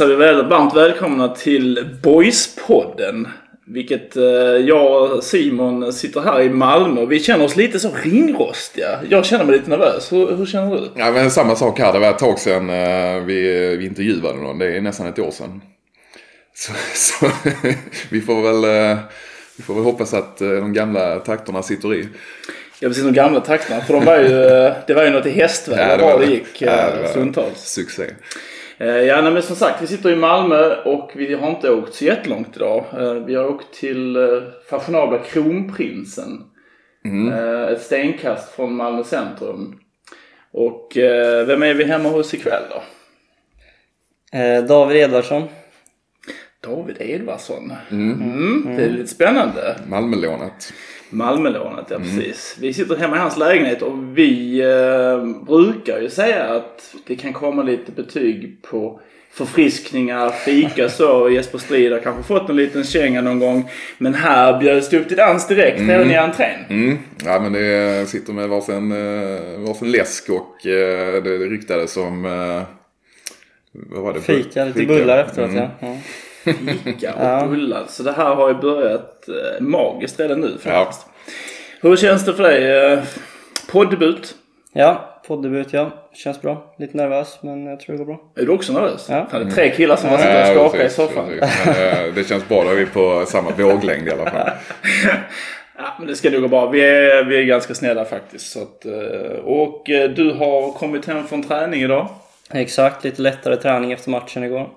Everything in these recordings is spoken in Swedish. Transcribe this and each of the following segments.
hälsar vi väl, varmt välkomna till Boys-podden. Vilket eh, jag och Simon sitter här i Malmö vi känner oss lite så ringrostiga. Jag känner mig lite nervös. Hur, hur känner du? Ja, men samma sak här. Det var ett tag sedan eh, vi, vi intervjuade någon. Det är nästan ett år sedan. Så, så vi, får väl, eh, vi får väl hoppas att de gamla takterna sitter i. Ja precis, de gamla takterna. För de var ju, det var ju något i hästväg Ja, det var det gick Ja, det var stundtals. Succé. Eh, Ja, nej, men som sagt, vi sitter i Malmö och vi har inte åkt så jättelångt idag. Eh, Vi har åkt till eh, fashionabla Kronprinsen. Eh, Ett stenkast från Malmö centrum. Och vem är vi hemma hos ikväll då? David Edvardsson. David Edvardsson. Mm. Det är lite spännande. Malmölånet. Malmölånet, ja precis. Vi sitter hemma i hans lägenhet och vi eh, brukar ju säga att det kan komma lite betyg på förfriskningar, fika så. Jesper Strid har kanske fått en liten känga någon gång. Men här bjöds det upp till dans direkt redan i entrén. Mm. Ja men det sitter med varsin, eh, varsin läsk och eh, det ryktades om... eh, Vad var det? Fika, lite bullar efteråt Mm. ja. ja. Fika och Ja. bullar. Så det här har ju börjat eh, magiskt redan nu Ja. faktiskt. Hur känns det för dig? Eh, Poddebut? Ja, poddebut ja. Känns bra. Lite nervös men jag tror det går bra. Är du också nervös? Ja. Det är tre killar som har suttit och Ja, skakat i soffan. Men, eh, det känns bra, då är vi på samma våglängd i alla fall. Ja, men det ska nog gå bra. Vi är, vi är ganska snälla faktiskt. Så att, och du har kommit hem från träning idag. Exakt, lite lättare träning efter matchen igår.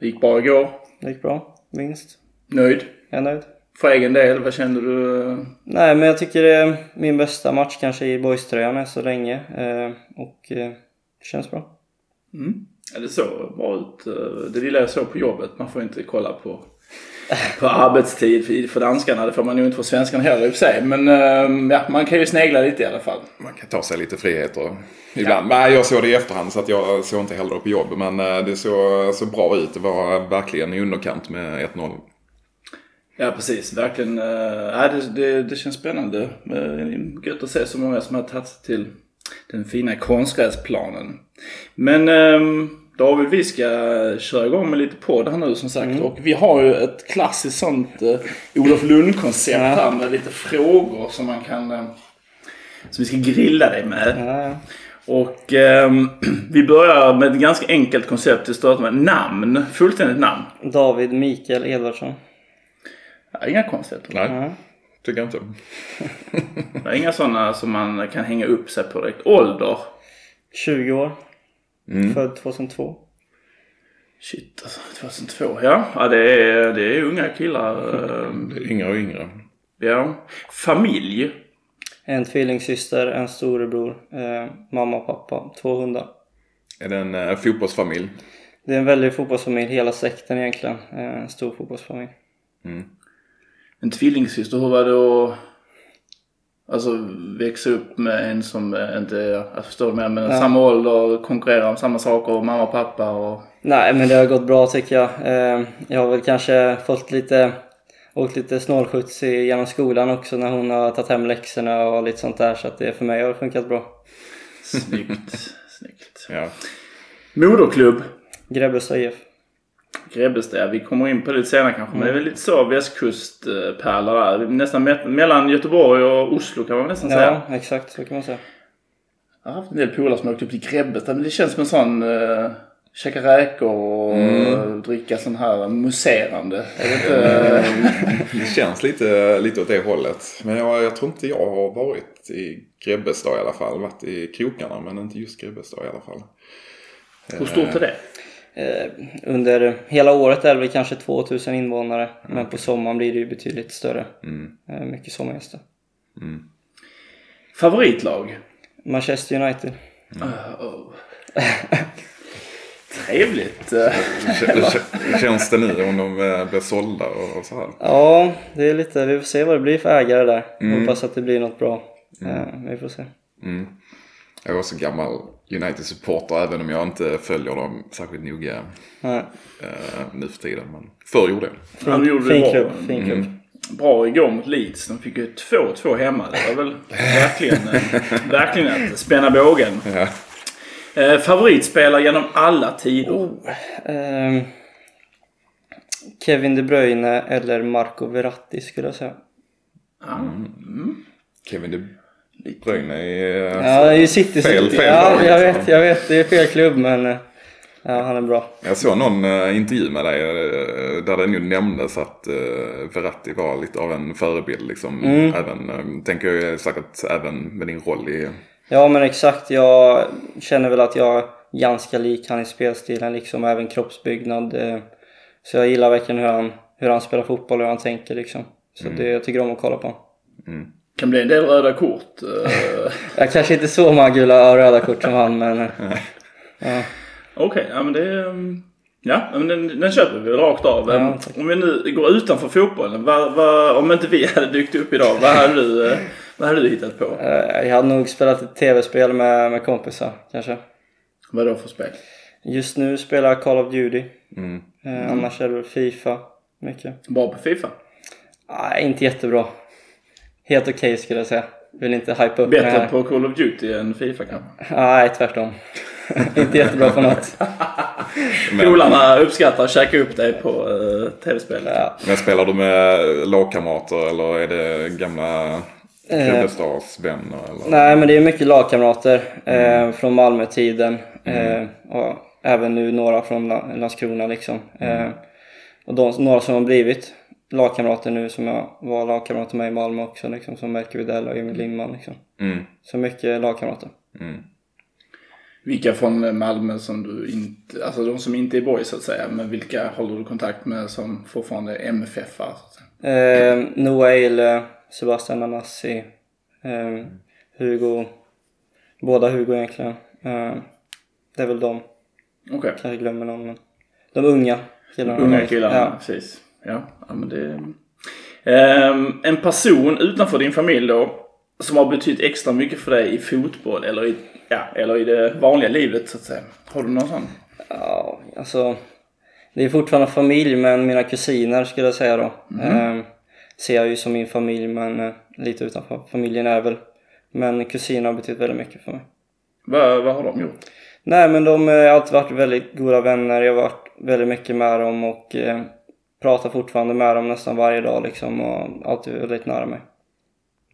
Det gick bra igår. Det gick bra, minst. Nöjd. Jag är nöjd. För egen del, vad kände du? Nej men jag tycker det är min bästa match kanske i boyströjan än så länge. Eh, och eh, det känns bra. Ja, det såg bra ut. Eh, Det lilla jag såg på jobbet. Man får inte kolla på, på arbetstid för- danskarna. Det får man ju inte för svenskarna heller i och för sig. Men eh, ja, man kan ju snegla lite i alla fall. Man kan ta sig lite friheter ibland. Nej, jag såg det i efterhand så att jag såg inte heller på jobb. Men eh, det såg så bra ut. Det var verkligen i underkant med 1-0. Ja precis, verkligen. Ja, det, det, det känns spännande. Eh, Gött att se så många som har tagit sig till den fina konstgräsplanen. Men ehm, David, vi ska köra igång med lite podd här nu som sagt. Och vi har ju ett klassiskt sånt eh, Olof Lund-koncept Ja. här med lite frågor som man kan... Eh, som vi ska grilla dig med. Ja. Och ehm, vi börjar med ett ganska enkelt koncept. Det startar med namn. Fullständigt namn. David Mikael Edvardsson. Ja, inga konstigheter. Nej, Ja. tycker jag inte. Det är inga sådana som man kan hänga upp sig på direkt. Ålder? 20 år. Född 2002. Shit alltså, 2002. Ja, ja det, är, det är unga killar. eh, Det är yngre och yngre. Ja. Familj? En tvillingsyster, en storebror, eh, mamma och pappa, två hundar. Är det en eh, fotbollsfamilj? Det är en väldig fotbollsfamilj, hela släkten egentligen. Eh, En stor fotbollsfamilj. En tvillingsyster, hur var det att alltså, växa upp med en som inte är, jag förstår med, men Ja. samma ålder, konkurrerar om samma saker, och mamma och pappa och... Nej men det har gått bra tycker jag. Eh, Jag har väl kanske fått lite Åkt lite snålskjuts i- genom skolan också när hon har tagit hem läxorna och lite sånt där så att det för mig har funkat bra. Snyggt, snyggt. Ja. Moderklubb? Grebbestad IF. Grebbestad, vi kommer in på det lite senare kanske. Men det är väl lite så västkustpärlor där. Nästan me- mellan Göteborg och Oslo kan man nästan säga. Ja exakt så kan man säga. Jag har haft en del polare som har åkt upp till Grebbestad. Men det känns som en sån... Uh, käka räkor och Mm. dricka sån här muserande. Inte... Det känns lite, lite åt det hållet. Men jag, jag tror inte jag har varit i Grebbestad i alla fall. Varit i krokarna men inte just Grebbestad i alla fall. hur stort är det? Eh, Under hela året är det väl kanske 2000 invånare men på sommaren blir det ju betydligt större. Eh, Mycket sommargäster. Favoritlag? Manchester United. Oh. Trevligt. Eh, Hur känns det nu om de eh, blir sålda och, så här? Ja, det är lite, vi får se vad det blir för ägare där. Hoppas att det blir något bra. Eh, vi får se. Jag är också gammal United-supporter även om jag inte följer dem särskilt noga Nej. eh, nu för tiden. Men förr gjorde jag. Ja, du gjorde det fin bra. klubb, fin klubb. bra igår mot Leeds. De fick ju 2-2 hemma. Det var väl verkligen, eh, verkligen att spänna bågen. Ja. Eh, favoritspelare genom alla tider? Ehm, Kevin De Bruyne eller Marco Verratti skulle jag säga. Ja. Kevin De Bruyne är... Ja, det är ju City. Fel- City. fel ja, lag, jag liksom. vet, jag vet. Det är fel klubb men eh, ja, han är bra. Jag såg någon eh, intervju med dig eh, där det nu nämndes att Verratti var lite av en förebild. Liksom. Mm. Även, tänker jag säkert även med din roll i... Ja men exakt. Jag känner väl att jag är ganska lik han i spelstilen liksom. Även kroppsbyggnad. eh, Så jag gillar verkligen hur han, hur han spelar fotboll och hur han tänker liksom. Så det, jag tycker om att kolla på honom. Kan bli en del röda kort. eh. Jag kanske inte så många gula och röda kort som han men... eh, Ja. Okej, ja men det... mm, Ja, men den, den köper vi rakt av. Ja, tack. om vi nu går utanför fotbollen. Vad, vad, om inte vi hade dykt upp idag, vad hade du, eh, vad hade du hittat på? Jag hade nog spelat ett tv-spel med, med kompisar kanske. Vad då för spel? Just nu spelar jag Call of Duty. Mm. Eh, Annars är det Fifa mycket. Bra på Fifa? Nej, inte jättebra. Helt okej skulle jag säga. Vill inte hypa upp Bättre på Call of Duty än Fifa kanske? Nej, tvärtom. inte jättebra på något. Polarna uppskattar att käka upp dig på uh, tv-spelet. Ja. men spelar du med lagkamrater eller är det gamla Klubbestadsvänner? Eller? Nej, men det är mycket lagkamrater eh, från Malmö-tiden. Eh, och även nu några från La- Landskrona liksom. Eh, och de, några som har blivit lagkamrater nu som jag var lagkamrater med i Malmö också liksom. Som Melker Widell och Emil Lindman liksom. Mm. Så mycket lagkamrater. Mm. Vilka från Malmö som du inte, alltså de som inte är boys så att säga, men vilka håller du kontakt med som fortfarande är säga? Eh, Noah Eile, Sebastian Anassi, eh, Hugo. Båda Hugo egentligen. Eh, det är väl de. Okej. Kanske glömmer någon men. De unga killarna. Unga killarna, Ja. precis. Ja, ja men det... Ehm, en person utanför din familj då, som har betytt extra mycket för dig i fotboll eller i, ja, eller i det vanliga livet så att säga. Har du någon sån? Ja, alltså. Det är fortfarande familj men mina kusiner skulle jag säga då. Eh, ser jag ju som min familj men eh, lite utanför. Familjen är väl. Men kusiner har betytt väldigt mycket för mig. Vad, vad har de gjort? Nej men de har alltid varit väldigt goda vänner. Jag har varit väldigt mycket med dem och eh, pratar fortfarande med dem nästan varje dag liksom och alltid väldigt nära mig.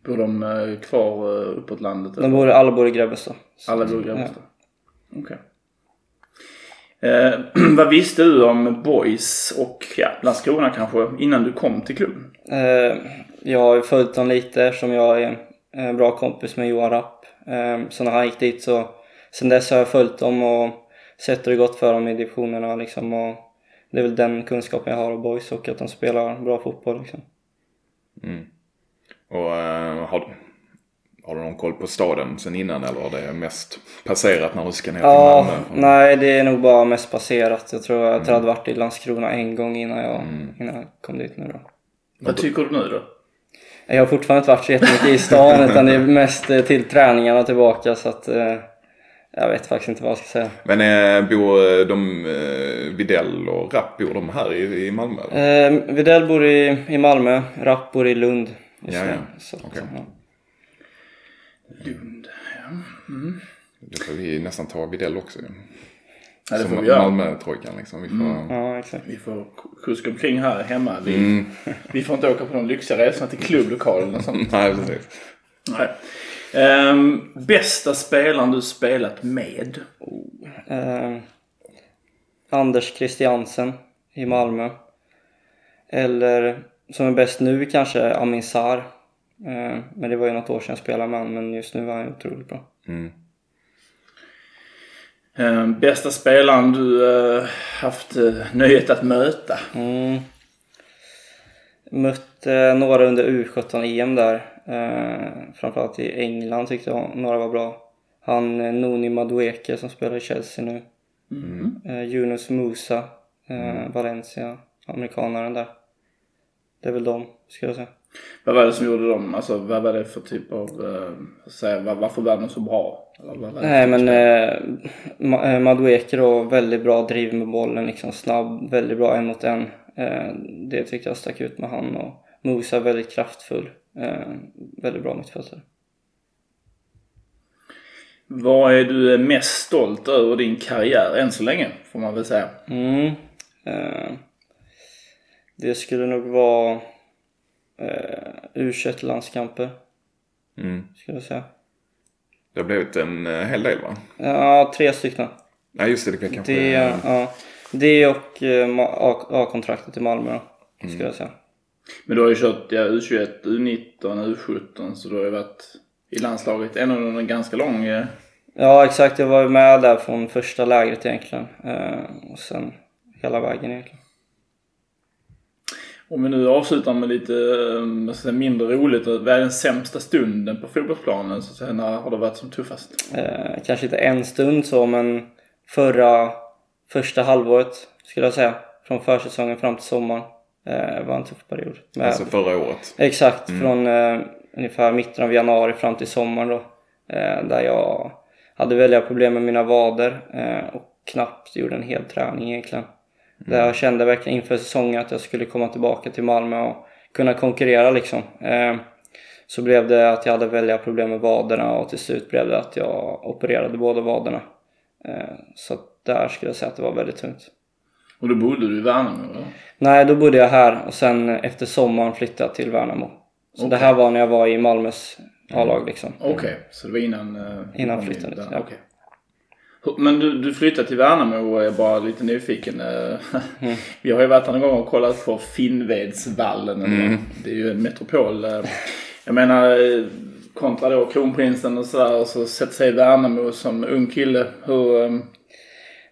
Bor de eh, kvar eh, uppåt landet? De bor, alla bor i Grebbestad. Alla bor i Grebbestad? Okej. Eh, vad visste du om Boys och ja, Landskrona kanske innan du kom till klubben? Eh, jag har följt dem lite eftersom jag är en bra kompis med Johan Rapp. Eh, så när han gick dit så sen dess har jag följt dem och sett hur det gått för dem i divisionerna liksom. Och det är väl den kunskapen jag har av boys och att de spelar bra fotboll liksom. Och eh, har, du- har du någon koll på staden sen innan eller har det mest passerat när du ska ner till Ja, Malmö? nej det är nog bara mest passerat. Jag tror att jag hade varit i Landskrona en gång innan jag, innan jag kom dit nu då. Vad tycker du nu då? Jag har fortfarande inte varit så jättemycket i stan utan det är mest eh, till träningarna tillbaka så att eh, jag vet faktiskt inte vad jag ska säga. Men eh, bor eh, de, eh, Videll och Rapp, bor de här i, i Malmö? Eller? Eh, Videll bor i, i Malmö, Rapp bor i Lund. Ja, ja. Så, att, Okej. ja. Lund. Då får vi nästan ta Videll också. Ja, det får Som vi. Malmö-trojkan liksom. Vi får, ja, exakt. Vi får kuska omkring här hemma. Vi, Mm. vi får inte åka på någon lyxiga resorna till klubblokalen och sånt. Nej, precis. Nej. Ehm, bästa spelaren du spelat med? Eh, Anders Christiansen i Malmö. Eller som är bäst nu kanske Amin Sarr. Eh, men det var ju något år sedan jag spelade med honom men just nu var han otroligt bra. Mm. Ehm, bästa spelaren du eh, haft uh, nöjet att möta? Mm. Mött eh, några under U17-EM där. Eh, framförallt i England tyckte jag några var bra. Han eh, Noni Madueke som spelar i Chelsea nu. Eh, Yunus Musa, eh, Valencia, amerikanaren där. Det är väl de, skulle jag säga. Vad var det som gjorde dem? Alltså vad var det för typ av, uh, säga, var, varför var de så bra? Nej men eh, eh, Madueke då, väldigt bra driv med bollen, liksom snabb, väldigt bra en mot en. Eh, det tyckte jag stack ut med han och Musa väldigt kraftfull. Eh, väldigt bra mittfältare. Vad är du mest stolt över din karriär än så länge, får man väl säga? Mm. Eh, det skulle nog vara eh, u landskamper Mm. skulle jag säga. Det har blivit en eh, hel del va? Ja, tre stycken. Nej just det, det kan kanske... Det, ja, det och eh, A-kontraktet i Malmö då, Mm. skulle jag säga. Men du har ju kört ja, U21, U19, U17 så du har ju varit i landslaget ändå under en ganska lång... eh, Ja, exakt. Jag var ju med där från första lägret egentligen. Eh, och sen hela vägen egentligen. Om vi nu avslutar med lite eh, säga, mindre roligt. Vad är den sämsta stunden på fotbollsplanen? Så att säga, när har det varit som tuffast? Eh, kanske inte en stund så, men förra, första halvåret skulle jag säga. Från försäsongen fram till sommaren. Eh, var en tuff period. Med, Alltså förra året. Exakt, från eh, ungefär mitten av januari fram till sommaren då. Eh, där jag hade väldiga problem med mina vader eh, och knappt gjorde en hel träning egentligen. Där jag kände verkligen inför säsongen att jag skulle komma tillbaka till Malmö och kunna konkurrera liksom. Eh, så blev det att jag hade väldiga problem med vaderna och till slut blev det att jag opererade båda vaderna. Eh, så där skulle jag säga att det var väldigt tungt. Och då bodde du i Värnamo eller? Nej, då bodde jag här och sen efter sommaren flyttade jag till Värnamo. Så det här var när jag var i Malmös A-lag liksom. Okej, så det var innan... eh, Innan där. ja. Hur- Men du, du flyttade till Värnamo och är bara lite nyfiken. eh, Mm. Vi har ju varit här någon gång och kollat på Finnvedsvallen. eller Det är ju en metropol. eh. Jag menar kontra då kronprinsen och sådär och så sätter sig i Värnamo som ung kille. Hur...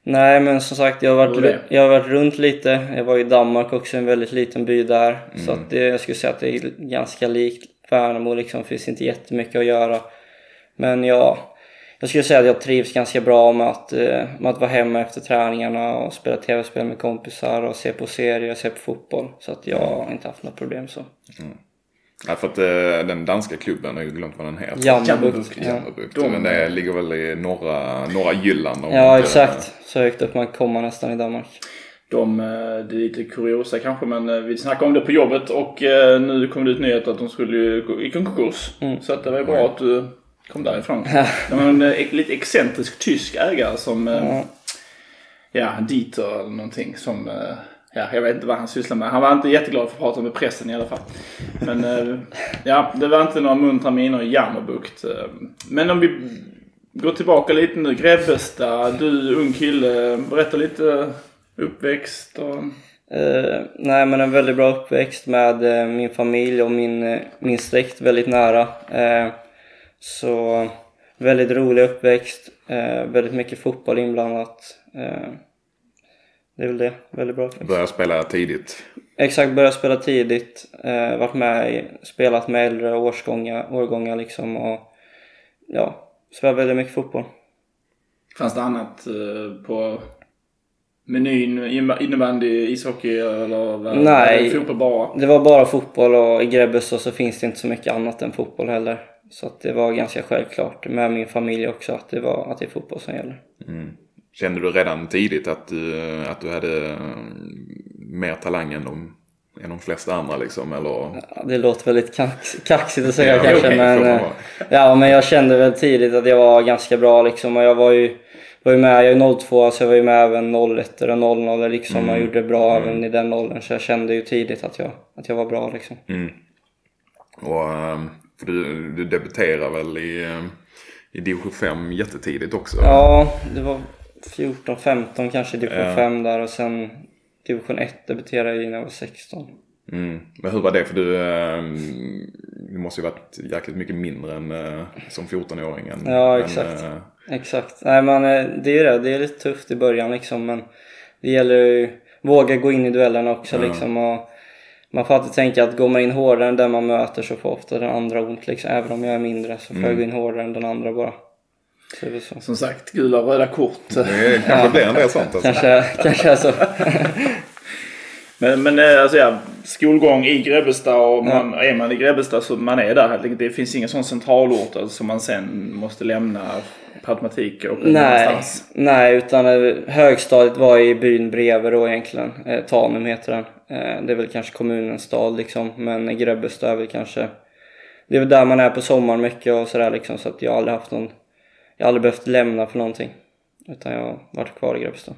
Nej men som sagt jag har, varit, det? jag har varit runt lite. Jag var i Danmark också, en väldigt liten by där. Så att det, jag skulle säga att det är ganska likt Värnamo liksom. Finns inte jättemycket att göra. Men ja, jag skulle säga att jag trivs ganska bra med att, eh, med att vara hemma efter träningarna och spela tv-spel med kompisar och se på serier och se på fotboll. Så att jag har inte haft några problem så. Ja, för att eh, den danska klubben, jag har ju glömt vad den heter. Jammerbukt. Jammerbukt, Ja. Men det ligger väl i norra, norra Jylland. ja exakt, så högt upp man kommer nästan i Danmark. De, eh, det är lite kuriosa kanske men eh, vi snackade om det på jobbet och eh, nu kom det ut nyhet att de skulle ju gå i konkurs. Mm. Så att det var ju bra att du kom därifrån. Det var en lite excentrisk tysk ägare som, Ja. ja, Dieter eller någonting som, ja, jag vet inte vad han sysslar med. Han var inte jätteglad för att prata med pressen i alla fall. Men eh, ja, det var inte några muntra miner i Jammerbukt. Eh. Men om vi går tillbaka lite nu. Grebbestad, du ung kille, berätta lite eh, uppväxt och... Uh, nej men en väldigt bra uppväxt med uh, min familj och min, uh, min släkt väldigt nära. Så väldigt rolig uppväxt, väldigt mycket fotboll inblandat. Eh, det är väl det, väldigt bra uppväxt. Började spela tidigt. Exakt, börjat spela tidigt, eh, varit med i, spelat med äldre årsgångar, årgångar liksom och ja, spelat väldigt mycket fotboll. Fanns det annat eh, på menyn? Innebandy, ishockey eller vad- Nej. fotboll bara? Det var bara fotboll och i Grebbestad så finns det inte så mycket annat än fotboll heller. Så att det var ganska självklart med min familj också att det, var, att det är fotboll som gäller. Kände du redan tidigt att du, att du hade eh, mer talang än de, än de flesta andra liksom? Eller? Ja, det låter väldigt kax, kaxigt att säga Ja, kanske okej, men, eh, ja, men jag kände väl tidigt att jag var ganska bra liksom och jag var ju, var ju med, jag är 02 så jag var ju med även 01 och 00 liksom och gjorde bra även i den åldern så jag kände ju tidigt att jag, att jag var bra liksom. Mm. Och, eh, för du, du debuterade väl i, eh, i division 5 jättetidigt också? Ja, det var 14-15 kanske i division Ja. 5 där och sen division 1 debuterade jag när jag var 16. Mm. Men hur var det? För du, eh, du måste ju varit jäkligt mycket mindre än eh, som 14-åring. än- Ja, än, exakt. eh, Exakt. Nej men eh, det är ju det. Det är lite tufft i början liksom men det gäller ju våga gå in i duellerna också Ja. liksom och man får alltid tänka att går man in hårdare än den man möter så får ofta den andra ont liksom. Även om jag är mindre så får Mm. jag gå in hårdare än den andra bara. Som sagt, gula och röda kort. Det kanske blir en del sånt alltså. Kanske, kanske är så. Men, men eh, alltså ja, skolgång i Grebbestad och man, är man i Grebbestad så man är där helt enkelt. Det finns ingen sån centralort alltså, som man sen måste lämna. per automatik åka Nej, någonstans? nej, utan eh, högstadiet var i byn bredvid då egentligen. Eh, Tanum heter den. Eh, det är väl kanske kommunens stad liksom, men Grebbestad är väl kanske... Det är väl där man är på sommaren mycket och sådär liksom, så att jag har aldrig haft någon... Jag har aldrig behövt lämna för någonting. Utan jag har varit kvar i Grebbestad.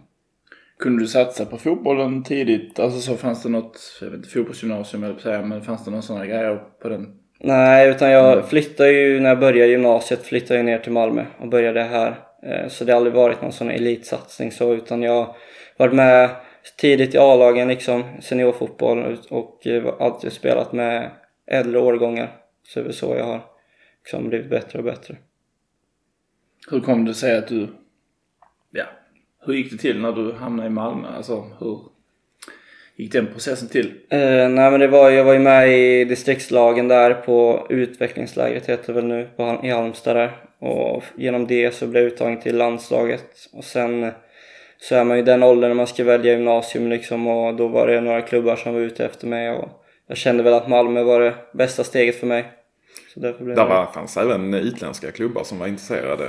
Kunde du satsa på fotbollen tidigt? Alltså så fanns det något, jag vet inte, fotbollsgymnasium eller säga, men fanns det några sådana grejer på den? Nej, utan jag flyttade ju när jag började gymnasiet flyttade jag ner till Malmö och började här. Eh, Så det har aldrig varit någon sån elitsatsning så utan jag har varit med tidigt i A-lagen liksom, seniorfotboll och eh, alltid spelat med äldre årgångar. Så det är väl så jag har liksom blivit bättre och bättre. Hur kom det sig att du, ja, hur gick det till när du hamnade i Malmö? Alltså hur gick den processen till? Eh, nej men det var, jag var ju med i distriktslagen där på utvecklingslägret heter det väl nu på, i Halmstad där. Och genom det så blev jag uttagen till landslaget. Och sen så är man ju i den åldern när man ska välja gymnasium liksom och då var det några klubbar som var ute efter mig och jag kände väl att Malmö var det bästa steget för mig. Så därför blev Där det. var, fanns även utländska klubbar som var intresserade.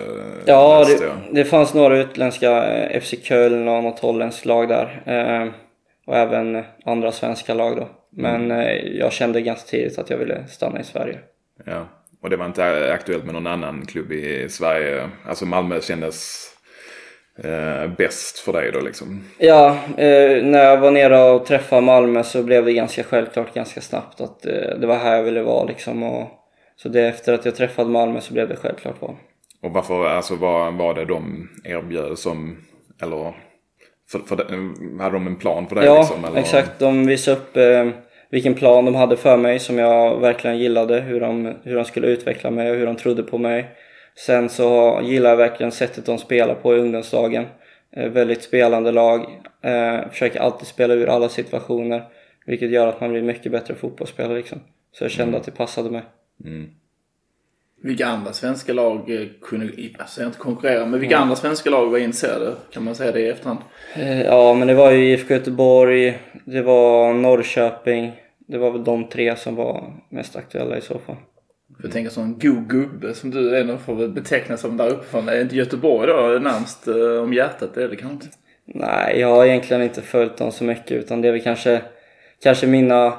Ja, läste det, det fanns några utländska, eh, FC Köln och något holländskt lag där. Eh, och även andra svenska lag då. Men eh, jag kände ganska tidigt att jag ville stanna i Sverige. Ja. Och det var inte aktuellt med någon annan klubb i Sverige. Alltså Malmö kändes eh, bäst för dig då liksom. Ja, eh, när jag var nere och träffade Malmö så blev det ganska självklart ganska snabbt att eh, det var här jag ville vara liksom. Och, så det efter att jag träffade Malmö så blev det självklart val. Och varför, alltså vad var det de erbjöd som, eller för, för, det- hade de en plan för dig Ja, liksom? Eller? exakt. De visade upp eh, vilken plan de hade för mig som jag verkligen gillade. Hur de, hur de skulle utveckla mig och hur de trodde på mig. Sen så gillar jag verkligen sättet de spelar på i ungdomslagen. Eh, väldigt spelande lag. Eh, försöker alltid spela ur alla situationer. Vilket gör att man blir mycket bättre fotbollsspelare liksom. Så jag kände att det passade mig. Vilka andra svenska lag eh, kunde, alltså inte konkurrera, men vilka andra svenska lag var intresserade? Kan man säga det i efterhand? Eh, ja, men det var ju IFK Göteborg, det var Norrköping. Det var väl de tre som var mest aktuella i så fall. Jag tänker sån god gubbe som du ändå får betecknas som där uppifrån. Är inte Göteborg då närmst eh, om hjärtat? Det är det kanske inte? Nej, jag har egentligen inte följt dem så mycket utan det är väl kanske, kanske mina,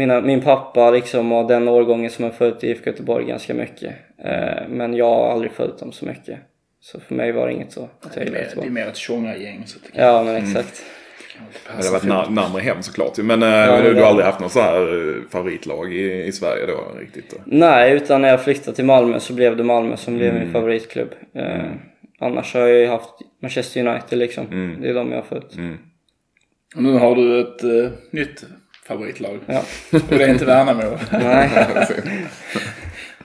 mina, min pappa liksom och den årgången som har följt IFK Göteborg ganska mycket. Eh, men jag har aldrig följt dem så mycket. Så för mig var det inget så Det är mer, att det är mer ett kan Ja, men exakt. Det hade varit när, närmare hem såklart. Men, eh, men du, du har aldrig haft något så här eh, favoritlag i, i Sverige då riktigt? Då? Nej, utan när jag flyttade till Malmö så blev det Malmö som blev Mm. min favoritklubb. Eh, annars har jag ju haft Manchester United liksom. Mm. Det är de jag har följt. Och nu har du ett eh, nytt favoritlag. Ja. Och det är inte Värnamo. Nej.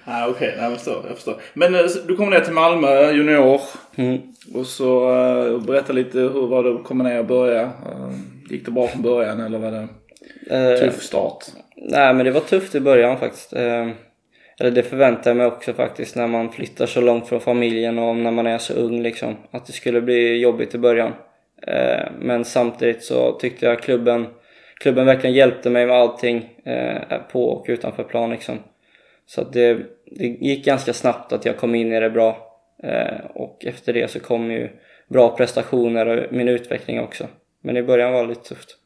ah, Okej, okay. jag förstår. Jag förstår. Men eh, du kom ner till Malmö junior. Mm. Och så uh, berätta lite hur var det att komma ner och börja? Eh, gick det bra från början eller var det Eh, tuff start? Nej men det var tufft i början faktiskt. Eh, eller det förväntade jag mig också faktiskt när man flyttar så långt från familjen och när man är så ung liksom. Att det skulle bli jobbigt i början. Eh, men samtidigt så tyckte jag klubben, klubben verkligen hjälpte mig med allting eh, på och utanför plan liksom. Så att det, det gick ganska snabbt att jag kom in i det bra. Eh, och efter det så kom ju bra prestationer och min utveckling också. Men i början var det lite tufft.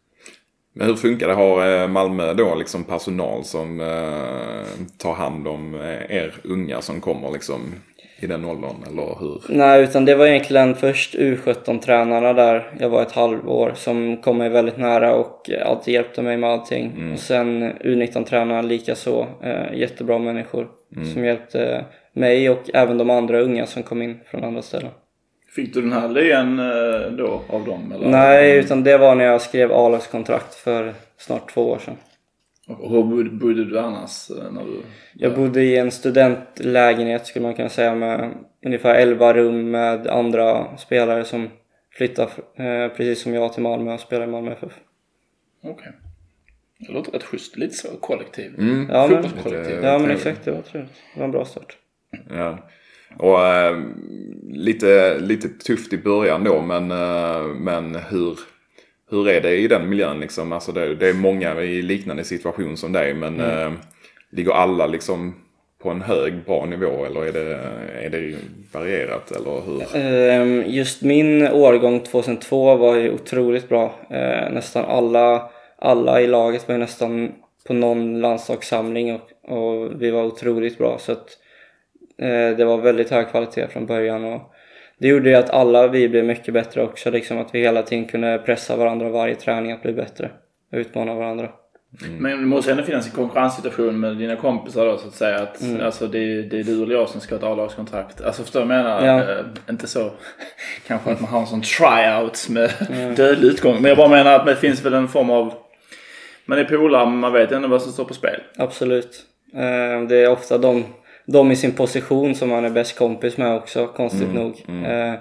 Men hur funkar det? Har eh, Malmö då liksom personal som eh, tar hand om eh, er unga som kommer liksom i den åldern? Eller hur? Nej, utan det var egentligen först U17-tränarna där jag var ett halvår som kom mig väldigt nära och alltid hjälpte mig med allting. Och sen U19-tränarna likaså, eh, jättebra människor som hjälpte mig och även de andra unga som kom in från andra ställen. Fick du den här lön eh, då av dem? Eller? Nej, utan det var när jag skrev A-lagskontrakt för snart två år sedan. Och hur bodde, bodde du annars? eh, När du... Jag bodde i en studentlägenhet skulle man kunna säga med ungefär 11 rum med andra spelare som flyttade eh, precis som jag till Malmö och spelar i Malmö FF. Okej. Det låter rätt schysst. Lite så kollektiv. Ja, men, Fotbollskollektiv. lite- ja men exakt, det var trevligt. Det var en bra start. Ja. Och eh, lite, lite tufft i början då men, eh, men hur, hur är det i den miljön liksom? Alltså det, det är många i liknande situation som dig men eh, ligger alla liksom på en hög, bra nivå eller är det, är det varierat eller hur? Ehm, Just min årgång 2002 var ju otroligt bra. Eh, Nästan alla, alla i laget var ju nästan på någon landslagssamling och, och vi var otroligt bra. Så att, eh, det var väldigt hög kvalitet från början. Och det gjorde ju att alla vi blev mycket bättre också. Liksom att vi hela tiden kunde pressa varandra varje träning att bli bättre. Och utmana varandra. Men det måste ändå finnas en konkurrenssituation med dina kompisar då så att säga. Att, Mm. alltså, det, det är du eller jag som ska ha ett A-lagskontrakt. Alltså förstår du vad jag menar? Ja. Eh, inte så kanske att man har en sån tryout med Mm. dödlig utgång. Men jag bara menar att det finns väl en form av... Man är polare men man vet ändå vad som står på spel. Absolut. Eh, Det är ofta de, de i sin position som man är bäst kompis med också, konstigt nog. Eh,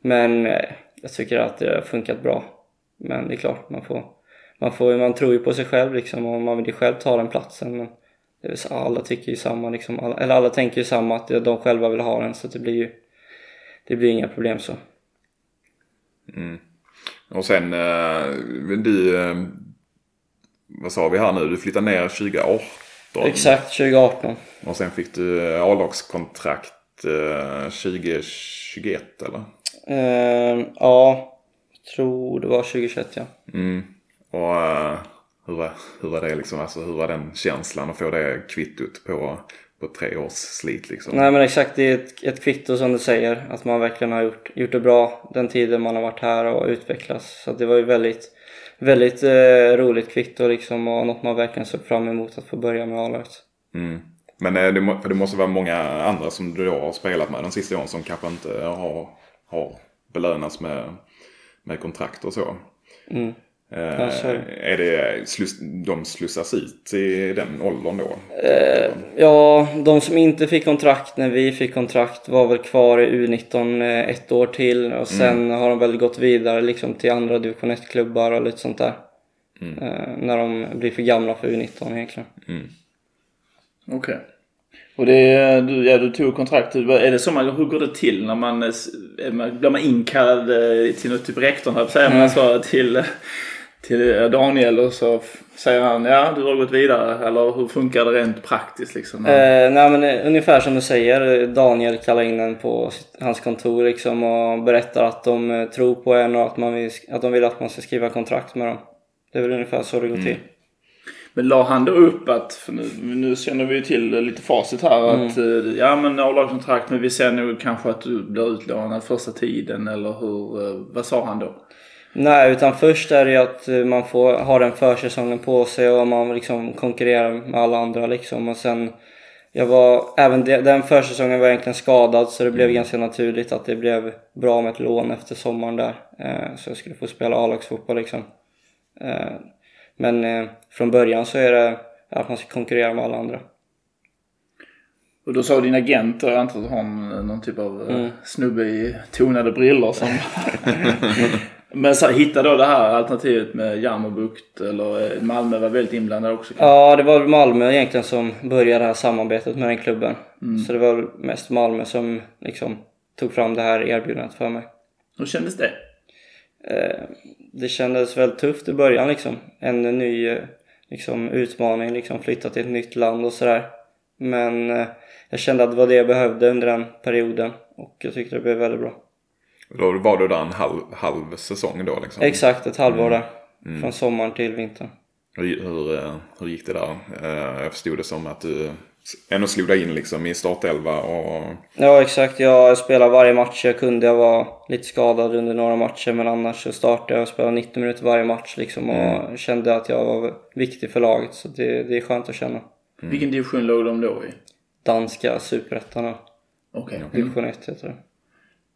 Men eh, jag tycker att det har funkat bra. Men det är klart, man får, man, får, man tror ju på sig själv liksom och man vill ju själv ta den platsen. Men det är så, alla tycker ju samma liksom, alla, eller alla tänker ju samma att de själva vill ha den så det blir ju det blir inga problem så. Och sen eh, du, eh, vad sa vi här nu, du flyttade ner 2018. Exakt, 2018. Och sen fick du eh, A-lagskontrakt eh, 2021 eller? Eh, ja, tror det var 2021 ja. Mm. Och eh, hur, var, hur var det liksom, alltså hur var den känslan att få det kvittot på, på tre års slit liksom? Nej men exakt, det är ett, ett kvitto som du säger. Att man verkligen har gjort, gjort det bra den tiden man har varit här och utvecklats. Så det var ju väldigt, väldigt eh, roligt kvitto liksom och något man verkligen såg fram emot att få börja med A-laget. Mm. Men eh, det, må- det måste vara många andra som du har spelat med de sista åren som kanske inte har, har belönats med, med kontrakt och så. Mm. Eh, är det. sluss, de slussas ut i den åldern då? Eh, ja, de som inte fick kontrakt när vi fick kontrakt var väl kvar i U19 eh, ett år till och sen har de väl gått vidare liksom till andra division 1-klubbar och lite sånt där. Eh, när de blir för gamla för U19 egentligen. Okej. Och det är, du, ja, du tog kontrakt. Är det så man, hur går det till när man, man blir man inkallad till något typ rektorn här, säger man så till, till eh, Daniel och så säger han ja du har gått vidare eller hur funkar det rent praktiskt liksom? Eh, nej men eh, ungefär som du säger, Daniel kallar in en på hans kontor liksom och berättar att de eh, tror på en och att, man vill, att de vill att man ska skriva kontrakt med dem. Det är väl ungefär så det går till. Men la han då upp att, för nu, nu känner vi ju till lite facit här att eh, ja men A-lagskontrakt men vi ser nog kanske att du blir utlånad första tiden eller hur, vad sa han då? Nej, utan först är det ju att eh, man får ha den försäsongen på sig och man liksom konkurrerar med alla andra liksom och sen jag var, även de, den försäsongen var jag egentligen skadad så det blev ganska naturligt att det blev bra med ett lån efter sommaren där. Eh, så jag skulle få spela A-lagsfotboll liksom. Eh, men eh, från början så är det att man ska konkurrera med alla andra. Och då sa din agent, jag antar att har en- någon typ av mm. snubbe i tonade brillor som... Men så hittade då det här alternativet med Jammerbukt eller eh, Malmö var väldigt inblandad också. Ja, det var Malmö egentligen som började det här samarbetet med den klubben. Så det var mest Malmö som liksom tog fram det här erbjudandet för mig. Hur kändes det? Eh, det kändes väldigt tufft i början liksom. En ny eh, liksom, utmaning, liksom flytta till ett nytt land och sådär. Men jag kände att det var det jag behövde under den perioden och jag tyckte det blev väldigt bra. Då var du där en halv, halv säsong då liksom? Exakt ett halvår där. Från sommaren till vintern. Hur, hur, eh, hur gick det där? Eh, Jag förstod det som att du ändå slog dig in liksom i startelva och... Ja exakt, jag spelade varje match jag kunde. Jag var lite skadad under några matcher men annars så startade jag och spelade 90 minuter varje match liksom och kände att jag var viktig för laget så det, det är skönt att känna. Vilken division låg de då i? Danska superettan Okej, division 1 heter det.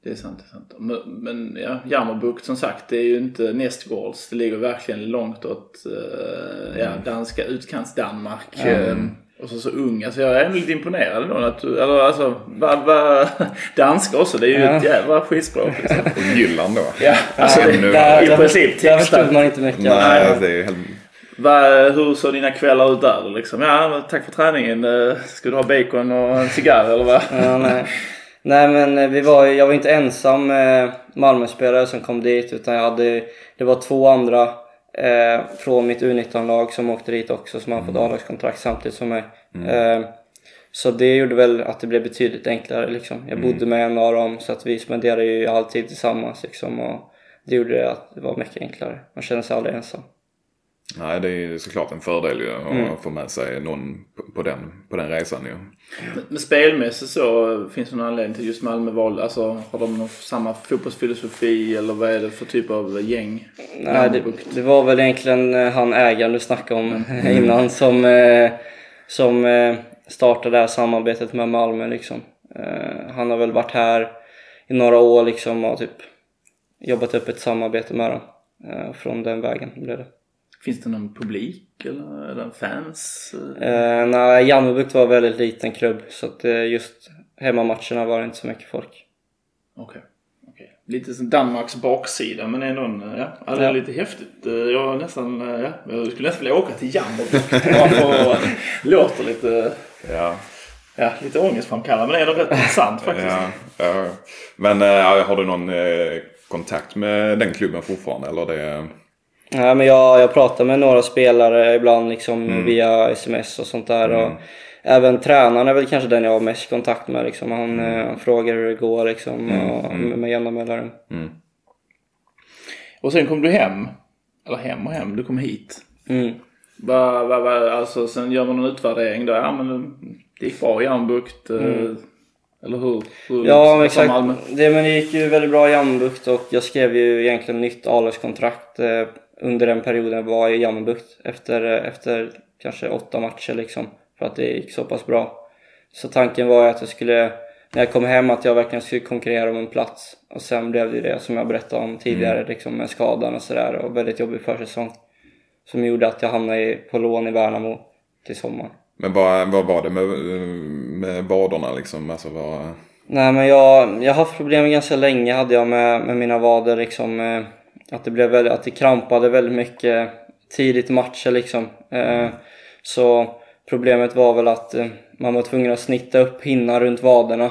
Det är sant. Det är sant. Men, ja, Jammerbukt som sagt det är ju inte nästgårds. Det ligger verkligen långt åt eh, ja, danska utkants-Danmark. Eh, och så så ung. Alltså jag är ändå lite imponerad då. Att du, eller alltså, va, va, danska också. Det är ju Ja. ett jävla skitspråk. Liksom. och Jylland då? Ja, alltså Ja, det, nu- i där, princip där textat. förstod man inte mycket. Nej, det är helt... Va, hur såg dina kvällar ut där? Liksom? Ja, tack för träningen. Eh, Ska du ha bacon och en cigarr eller vad? Ja, nej. nej men eh, vi var, jag var inte ensam eh, Malmöspelare som kom dit utan jag hade, det var två andra eh, från mitt U19-lag som åkte dit också som har fått A-lagskontrakt samtidigt som mig. Eh, Så det gjorde väl att det blev betydligt enklare liksom. Jag bodde med en av dem så att vi spenderade ju alltid tillsammans liksom. Och det gjorde att det var mycket enklare. Man kände sig aldrig ensam. Nej, det är såklart en fördel ju att få med sig någon på- den, på den resan ju. Men spelmässigt så finns det någon anledning till just Malmö val? Alltså har de någon samma fotbollsfilosofi eller vad är det för typ av gäng? Nej, det, det var väl egentligen eh, han ägaren du snackade om innan som, eh, som eh, startade det här samarbetet med Malmö liksom. Han har väl varit här i några år liksom och typ jobbat upp ett samarbete med dem. Från den vägen blev det. Finns det någon publik eller är det fans? Eh, nej, Jammerbukt var en väldigt liten klubb så att eh, just hemmamatcherna var det inte så mycket folk. Okej. okej. Lite som Danmarks baksida men ändå en, ja, ja, det är Ja. lite häftigt. Eh, Jag nästan, eh, ja, jag skulle nästan vilja åka till Jammerbukt. Låter lite, Ja, ja, lite ångestframkallande men ändå rätt intressant faktiskt. ja, ja. Men äh, har du någon eh, kontakt med den klubben fortfarande? Eller det... Ja, men jag, jag pratar med några spelare ibland liksom via sms och sånt där. Och även tränaren är väl kanske den jag har mest kontakt med. Liksom. Han, eh, han frågar hur det går liksom, och, med, med jämna mellanrum. Och sen kom du hem. Eller hem och hem, du kom hit. Mm. Va, va, va, alltså sen gör man en utvärdering då. Ja men det gick bra i Jammerbukt. eh, Eller hur? hur Ja, men exakt. Det, men det gick ju väldigt bra i Jammerbukt och jag skrev ju egentligen nytt A-lagskontrakt eh, under den perioden jag var i Jammerbukt efter, eh, efter kanske åtta matcher liksom för att det gick så pass bra. Så tanken var att jag skulle, när jag kom hem, att jag verkligen skulle konkurrera om en plats. Och sen blev det det som jag berättade om tidigare liksom med skadan och sådär och väldigt jobbig försäsong. Som gjorde att jag hamnade på lån i Värnamo till sommaren. Men vad, vad var det med, med vaderna liksom? Alltså vad... Nej men jag, jag har haft problem ganska länge hade jag med, med mina vader liksom. Att det blev väldigt, att det krampade väldigt mycket tidigt i matcher liksom. Eh, så problemet var väl att eh, man var tvungen att snitta upp hinnan runt vaderna.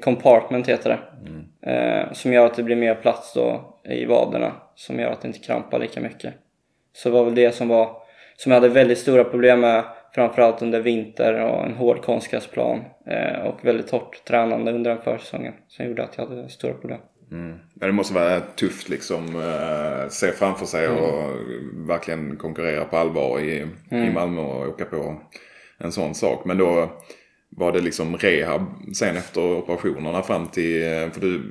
Compartment heter det. Eh, som gör att det blir mer plats då i vaderna. Som gör att det inte krampar lika mycket. Så det var väl det som var som jag hade väldigt stora problem med framförallt under vinter och en hård konstgräsplan och väldigt torrt tränande under den försäsongen som gjorde att jag hade stora problem. Men det måste vara tufft liksom. Eh, se framför sig och verkligen konkurrera på allvar i, i Malmö och åka på en sån sak. Men då var det liksom rehab sen efter operationerna fram till, eh, för du,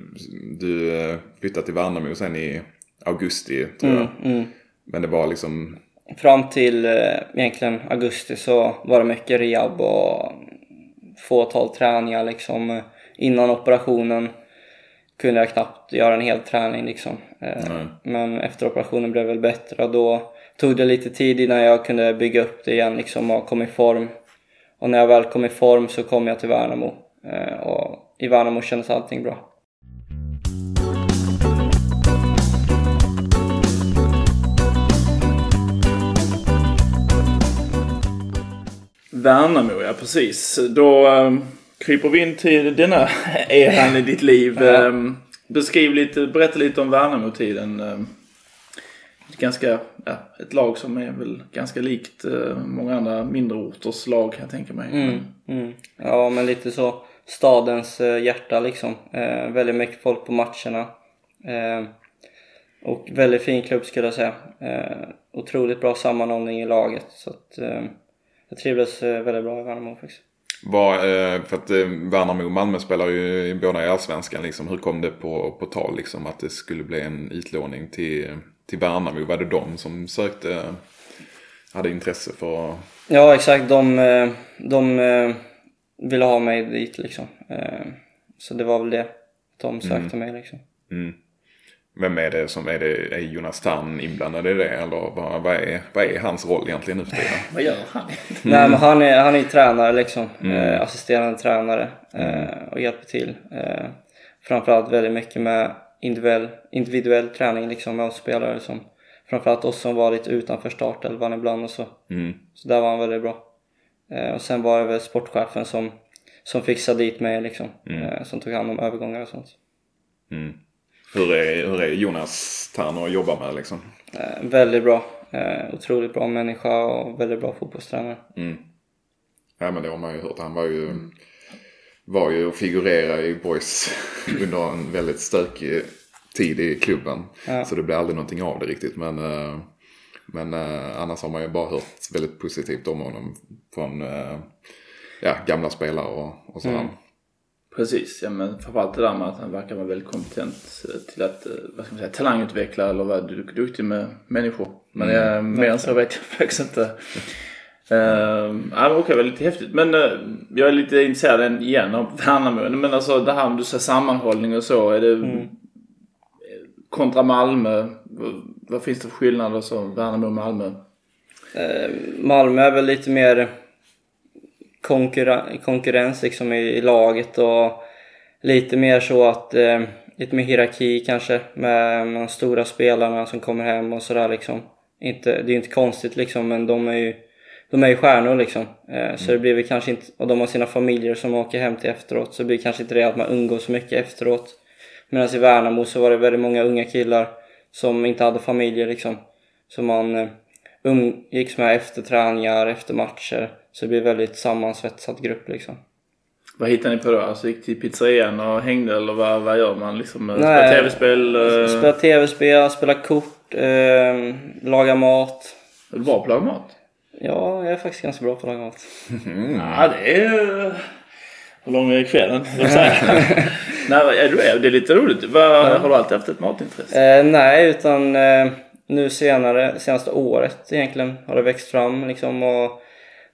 du eh, flyttade till Värnamo sen i augusti tror jag. Mm. Men det var liksom, Fram till egentligen augusti så var det mycket rehab och fåtal träningar liksom. Innan operationen kunde jag knappt göra en hel träning liksom. Nej. Men efter operationen blev det väl bättre och då tog det lite tid innan jag kunde bygga upp det igen liksom och kom i form. Och när jag väl kom i form så kom jag till Värnamo. Eh, Och i Värnamo kändes allting bra. Värnamo, ja precis. Då um, kryper vi in till denna eran i ditt liv. Ja. Ehm, beskriv lite, berätta lite om Värnamo-tiden. Ett ganska, ja, ett lag som är väl ganska likt eh, många andra mindre orters lag kan jag tänka mig. Mm, mm. Ja, men lite så stadens eh, hjärta liksom. Eh, väldigt mycket folk på matcherna. Eh, och väldigt fin klubb skulle jag säga. Eh, otroligt bra sammanhållning i laget. Så att, eh, jag trivdes eh, väldigt bra i Värnamo faktiskt. Var, eh, för att eh, Värnamo och Malmö spelar ju i- båda i Allsvenskan liksom. Hur kom det på, på tal liksom att det skulle bli en utlåning till, till Värnamo? Var det de som sökte, hade intresse för Ja, exakt. De, eh, de eh, ville ha mig dit liksom. Eh, så det var väl det. De sökte mig liksom. Mm. Vem är det som är det? Är Jonas Tern inblandad i det? Eller vad, vad, är, vad är hans roll egentligen nu för tiden? Vad gör han? Nej men han är, han är tränare liksom. Eh, assisterande tränare. Eh, och hjälper till. Eh, framförallt väldigt mycket med individuell, individuell träning liksom med oss spelare. Som, framförallt oss som var lite utanför startelvan ibland och så. Mm. Så där var han väldigt bra. Eh, och sen var det väl sportchefen som, som fixade dit mig liksom. Eh, som tog hand om övergångar och sånt. Mm. Hur, är, hur är Jonas Tern att jobba med liksom? Eh, väldigt bra. Eh, otroligt bra människa och väldigt bra fotbollstränare. Mm. Ja men det har man ju hört. Han var ju, var ju och figurerade i Boys under en väldigt stökig tid i klubben. Ja. Så det blev aldrig någonting av det riktigt. Men, eh, men eh, annars har man ju bara hört väldigt positivt om honom från eh, ja, gamla spelare och, och sådär. Precis, ja men framförallt det där med att han verkar vara väldigt kompetent eh, till att, eh, vad ska man säga, talangutveckla eller vara du- duktig med människor. Men det, mer än så vet jag faktiskt inte. Uh, ja, men okej, var lite häftigt. Men eh, jag är lite intresserad igen av Värnamo. Men alltså det här om du säger sammanhållning och så. Är det eh, kontra Malmö? Vad, finns det för skillnader så Värnamo och Malmö? Eh, Malmö är väl lite mer konkurra- konkurrens liksom i, i laget och lite mer så att eh, lite mer hierarki kanske med de stora spelarna som kommer hem och sådär liksom. Inte, det är ju inte konstigt liksom men de är ju de är ju stjärnor liksom. Eh, så det blir väl kanske inte, och de har sina familjer som åker hem till efteråt så det blir kanske inte det att man umgås så mycket efteråt. Medan i Värnamo så var det väldigt många unga killar som inte hade familjer liksom. Som man eh, umgicks med efter träningar, efter matcher. Så det blir väldigt sammansvetsad grupp liksom. Vad hittar ni på då? Alltså gick till pizzerian och hängde eller vad, vad gör man? Liksom, eh, Nej. spela tv-spel? eh, Spela tv-spel, spela kort, eh, laga mat. Är du bra på att laga mat? Ja, jag är faktiskt ganska bra på att laga mat. Ja, det är... Hur lång är kvällen? Nej, är du det är lite roligt. Vad, Har du alltid haft ett matintresse? Eh, nej, utan eh, nu senare, senaste året egentligen har det växt fram liksom och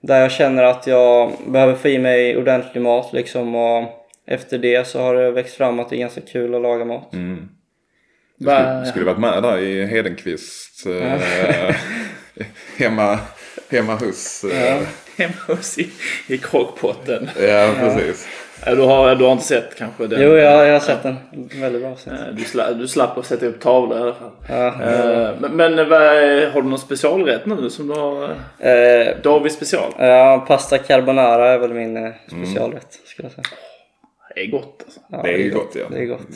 där jag känner att jag behöver få i mig ordentlig mat liksom och efter det så har det växt fram att det är ganska kul att laga mat. Mm. Du skulle, skulle varit med där i Hedenqvist. Eh, hemma, hemma hos. Eh, Hemma hos i, i krockpotten. ja. precis. Du, har, du har inte sett kanske den? Jo, jag, jag har sett den. Väldigt bra sett. Eh, Du, sla, du slapp att sätta upp tavlor i alla fall. Ja. Eh, Men, men har du någon specialrätt nu som du har? eh, Eh, David special? ja, pasta carbonara är väl min specialrätt skulle jag säga. Det är gott alltså. Ja, Det är ju gott ja. Det är gott.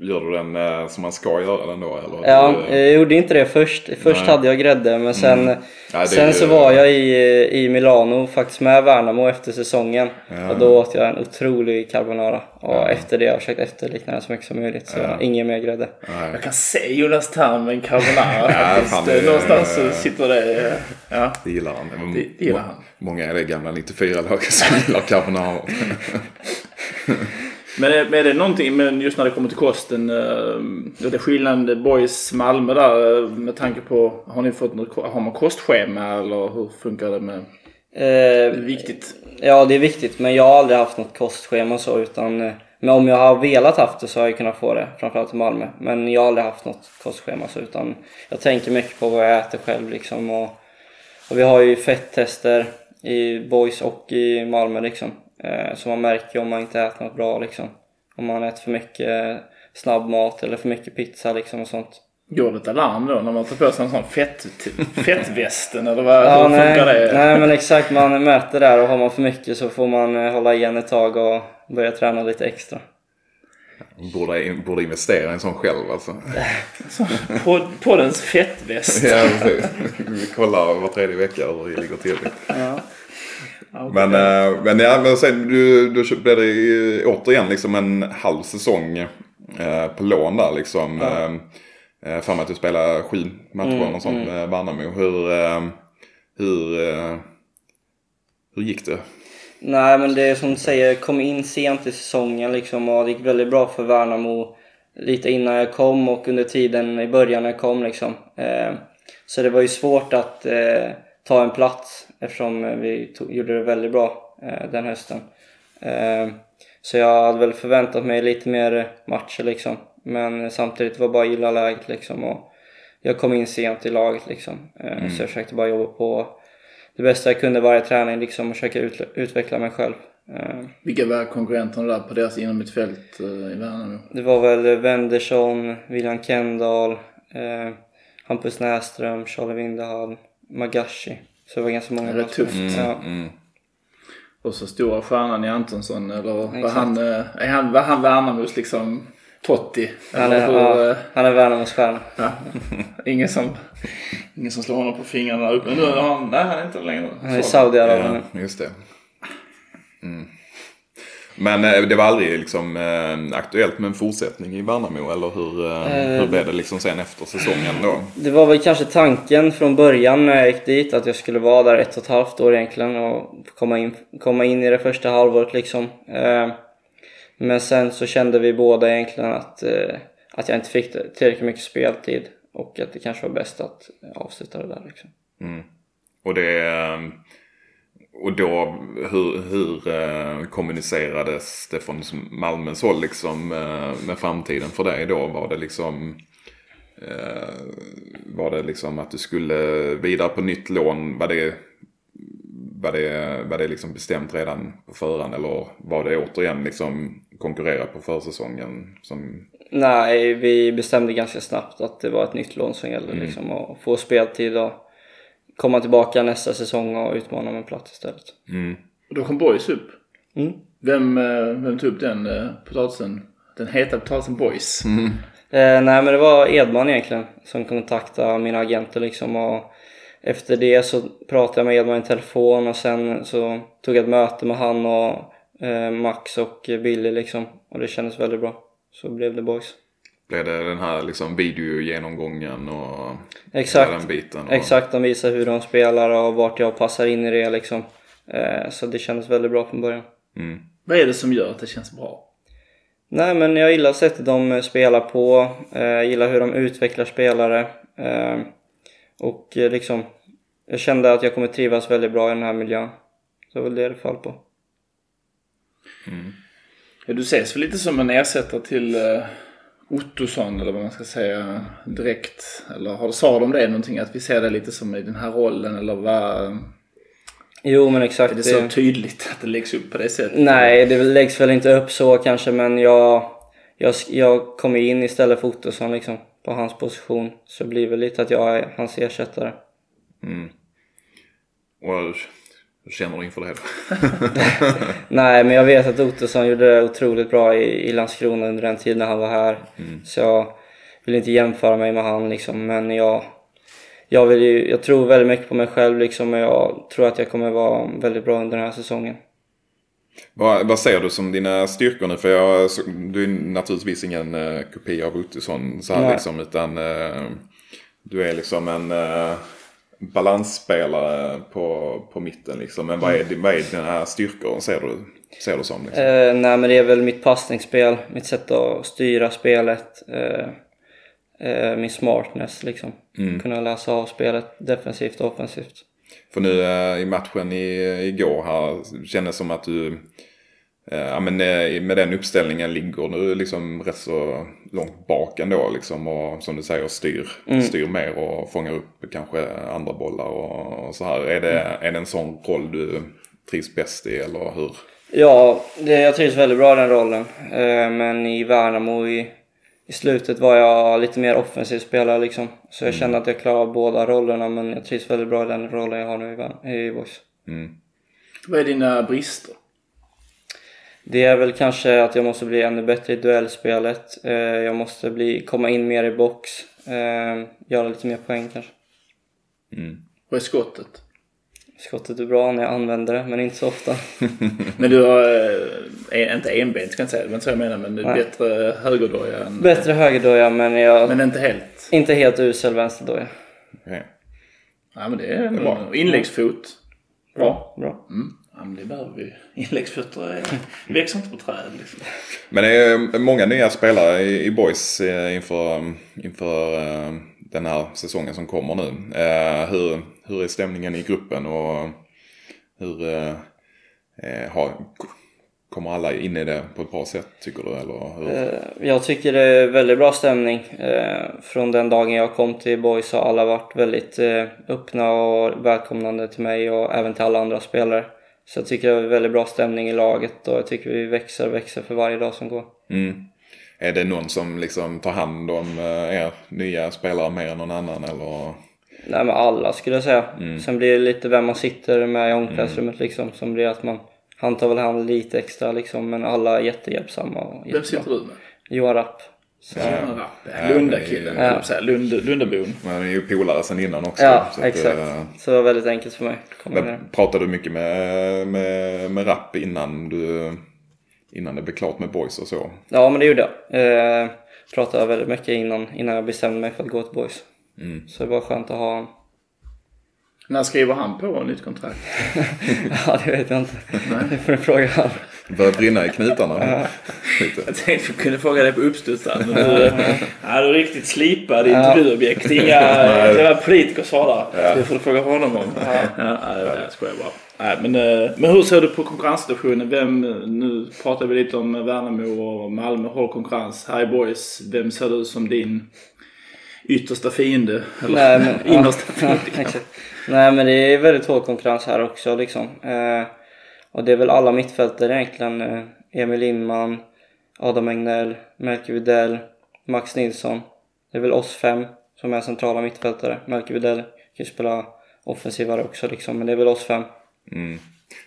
Gör du den eh, som man ska göra den då? Eller? Ja, eh, Du, jag gjorde inte det först. Först Nej. hade jag grädde men sen, Ja, det är sen ju- så var jag i, i Milano faktiskt med Värnamo efter säsongen. Ja. Och då åt jag en otrolig carbonara. Och efter det har jag försökt efterlikna den så mycket som möjligt. Så ingen mer grädde. nej. Jag kan se Jonas Tern med en carbonara Ja, faktiskt. det- Någonstans så sitter det... eh, Ja. Det gillar han. Det- det gillar han. Många är det gamla 94-laget som gillar carbonara. Men är, är det någonting, men just när det kommer till kosten, uh, det är skillnaden Boys Malmö där eh, med tanke på, har ni fått något, har man kostschema eller hur funkar det med, det är Eh, viktigt? ja, det är viktigt men jag har aldrig haft något kostschema så utan eh, men om jag har velat haft det så har jag kunnat få det, framförallt i Malmö. Men jag har aldrig haft något kostschema så utan jag tänker mycket på vad jag äter själv liksom. Och, och vi har ju fetttester i Boys och i Malmö liksom. Eh, så man märker om man inte äter något bra liksom. Om man äter för mycket snabbmat eller för mycket pizza liksom och sånt. Går det ett alarm då när man tar på sig en sån fett, fettvästen eller vad, Ja, nej, det? nej men exakt, man mäter där och har man för mycket så får man eh, hålla igen ett tag och börja träna lite extra. Borde, borde investera i en sån själv alltså. På, på dens fettväst? Ja, precis. Vi kollar var tredje vecka hur det ligger till. Ja. Men, eh, men, ja, men sen du, du blev det ju återigen liksom en halv säsong eh, på lån där liksom. Ja. Eh, för mig att du spelade sju matcher Mm, och sånt med Värnamo. Hur, eh, hur, hur gick det? Nej men det är som du säger, jag kom in sent i säsongen liksom och det gick väldigt bra för Värnamo lite innan jag kom och under tiden i början när jag kom liksom. Eh, så det var ju svårt att ta en plats eftersom eh, vi tog, gjorde det väldigt bra eh, den hösten. Eh, så jag hade väl förväntat mig lite mer matcher liksom. Men samtidigt var bara att gilla läget liksom och jag kom in sent i laget liksom. Eh, Så jag försökte bara jobba på det bästa jag kunde varje träning liksom och försöka ut, utveckla mig själv. Eh, Vilka var konkurrenterna där på deras inom mitt fält eh, i Värnamo? Det var väl Wendersson, William Kendall, Hampus Näström, Charlie Vindehall, Magashi. Så det var ganska många Det är tufft. spelare. Ja. Mm. Och så stora stjärnan i Antonsson eller var han, eh, är han, var han Värnamos liksom Totti? Han är, hur, ja, eh, han är Värnamos stjärna. ja. ingen, som, ingen som slår honom på fingrarna upp. Men nu är han, nej han är inte längre. Han är i Så. Saudiarabien. Ja, just det. Men eh, det var aldrig liksom eh, aktuellt med en fortsättning i Värnamo eller hur, eh, hur blev det liksom sen efter säsongen då? Det var väl kanske tanken från början när jag gick dit att jag skulle vara där ett och ett halvt år egentligen och komma in, komma in i det första halvåret liksom. Eh, Men sen så kände vi båda egentligen att, eh, att jag inte fick tillräckligt mycket speltid och att det kanske var bäst att avsluta det där liksom. Och det... Och då, hur, hur eh, kommunicerades det från Malmös håll liksom eh, med framtiden för dig då? Var det liksom... Eh, var det liksom att du skulle vidare på nytt lån? Var det, var det, var det liksom bestämt redan på förhand? Eller var det återigen liksom konkurrera på försäsongen? Som, Nej, vi bestämde ganska snabbt att det var ett nytt lån som gällde liksom och få speltid och komma tillbaka nästa säsong och utmana om en plats istället. Och då kom Boys upp. Mm. Vem, eh, vem tog upp den eh, potatisen? Den heta potatisen Boys. Eh, nej men det var Edman egentligen som kontaktade mina agenter liksom och efter det så pratade jag med Edman i telefon och sen så tog jag ett möte med han och eh, Max och Billy liksom och det kändes väldigt bra. Så blev det boys. Blev det den här liksom videogenomgången och Exakt. den biten? Och, Exakt, de visar hur de spelar och vart jag passar in i det liksom. Eh, så det kändes väldigt bra från början. Mm. Vad är det som gör att det känns bra? Nej men jag gillar sättet de spelar på, eh, jag gillar hur de utvecklar spelare eh, och eh, liksom jag kände att jag kommer trivas väldigt bra i den här miljön. Så det var väl det det fall på. Ja, du ses väl lite som en ersättare till Ottosson eller vad man ska säga direkt. Eller har, sa de det någonting att vi ser det lite som i den här rollen eller vad? Jo men Är exakt. det så tydligt att det läggs upp på det sättet? Nej, det läggs väl inte upp så kanske men jag, jag, jag kommer in istället för Ottosson liksom på hans position. Så det blir väl lite att jag är hans ersättare. Och hur känner du inför det? Nej, men jag vet att Ottosson gjorde det otroligt bra i, i Landskrona under den tiden när han var här. Så jag vill inte jämföra mig med han liksom, men jag, jag, vill ju, jag tror väldigt mycket på mig själv liksom och jag tror att jag kommer vara väldigt bra under den här säsongen. vad, vad ser du som dina styrkor nu? För jag, du är naturligtvis ingen uh, kopia av Ottosson så här liksom. Utan uh, du är liksom en uh, balansspelare på, på mitten liksom. Men vad är, din- vad är dina styrkor ser du, ser du som? Liksom? Eh, nej, men det är väl mitt passningsspel, mitt sätt att styra spelet, eh, eh, min smartness liksom. Kunna läsa av spelet defensivt och offensivt. För nu eh, i matchen i, igår här kändes som att du ja, men, eh, med den uppställningen ligger du liksom rätt så långt bak ändå liksom och som du säger styr, styr mer och fångar upp kanske andra bollar och, och så här. Är det, är det en sån roll du trivs bäst i eller hur? Ja, det, jag trivs väldigt bra i den rollen. Eh, men i Värnamo i, i slutet var jag lite mer offensiv spelare liksom. Så jag kände att jag klarade båda rollerna men jag trivs väldigt bra i den rollen jag har nu i, i Boys. Vad är dina brister? Det är väl kanske att jag måste bli ännu bättre i duellspelet. Eh, jag måste bli, komma in mer i box. Eh, göra lite mer poäng kanske. Vad är skottet? Skottet är bra när jag använder det, men inte så ofta. Men du har, eh, inte enbent ska jag inte säga, det inte så jag menar, men du är Nej. bättre högerdoja än... Bättre högerdoja, men jag... Men inte helt. Inte helt usel vänsterdoja. Okej. Ja men det är, är bra. Inläggsfot. Bra. Bra. Mm. Ja men det behöver vi. Inläggsfötter växer inte på träd liksom. Men det är många nya spelare i, Boys eh, inför, inför eh, den här säsongen som kommer nu. Eh, hur, hur är stämningen i gruppen och hur eh, eh, har, kommer alla in i det på ett bra sätt tycker du? Eller hur? Eh, Jag tycker det är väldigt bra stämning. Eh, Från den dagen jag kom till Boys har alla varit väldigt eh, öppna och välkomnande till mig och även till alla andra spelare. Så jag tycker det är väldigt bra stämning i laget och jag tycker vi växer och växer för varje dag som går. Mm. Är det någon som liksom tar hand om eh, er nya spelare mer än någon annan eller? Nej men alla skulle jag säga. Sen blir det lite vem man sitter med i omklädningsrummet liksom som blir att man han tar väl hand lite extra liksom men alla är jättehjälpsamma och Vem sitter du med? Johan Rapp. Ja, Lundakillen, Ja. ja. Lund, Lundabon. Men han är ju polare sen innan också. ja, så att, exakt. eh, Så det var väldigt enkelt för mig. att. Men pratade du mycket med, med, med rap innan du innan det blev klart med boys och så? Ja, men det gjorde jag. Eh, pratade väldigt mycket innan, innan jag bestämde mig för att gå till Boys. Så det var skönt att ha När skriver han på nytt kontrakt? Ja, det vet jag inte. Det får du fråga han. Det börjar brinna i knutarna. Jag tänkte vi kunde fråga dig på uppstudsaren. Men du, ja, du är riktigt slipad intervjuobjekt. Inga det var politiker svarar. Det får du fråga honom om. Ja, ja, jag skojar bara. Nej, men, eh, men hur ser du på konkurrenssituationen? Vem, nu pratar vi lite om Värnamo och Malmö hård konkurrens. Här i Boys, vem ser du som din yttersta fiende? Eller Nej, men, innersta ja, fiende? Nej, men det är väldigt hård konkurrens här också liksom. Eh, och det är väl alla mittfältare egentligen. Eh, Emil Lindman, Adam Egnell, Melker Widell, Max Nilsson. Det är väl oss fem som är centrala mittfältare. Melker Widell kan ju spela offensivare också liksom, men det är väl oss fem. Mm.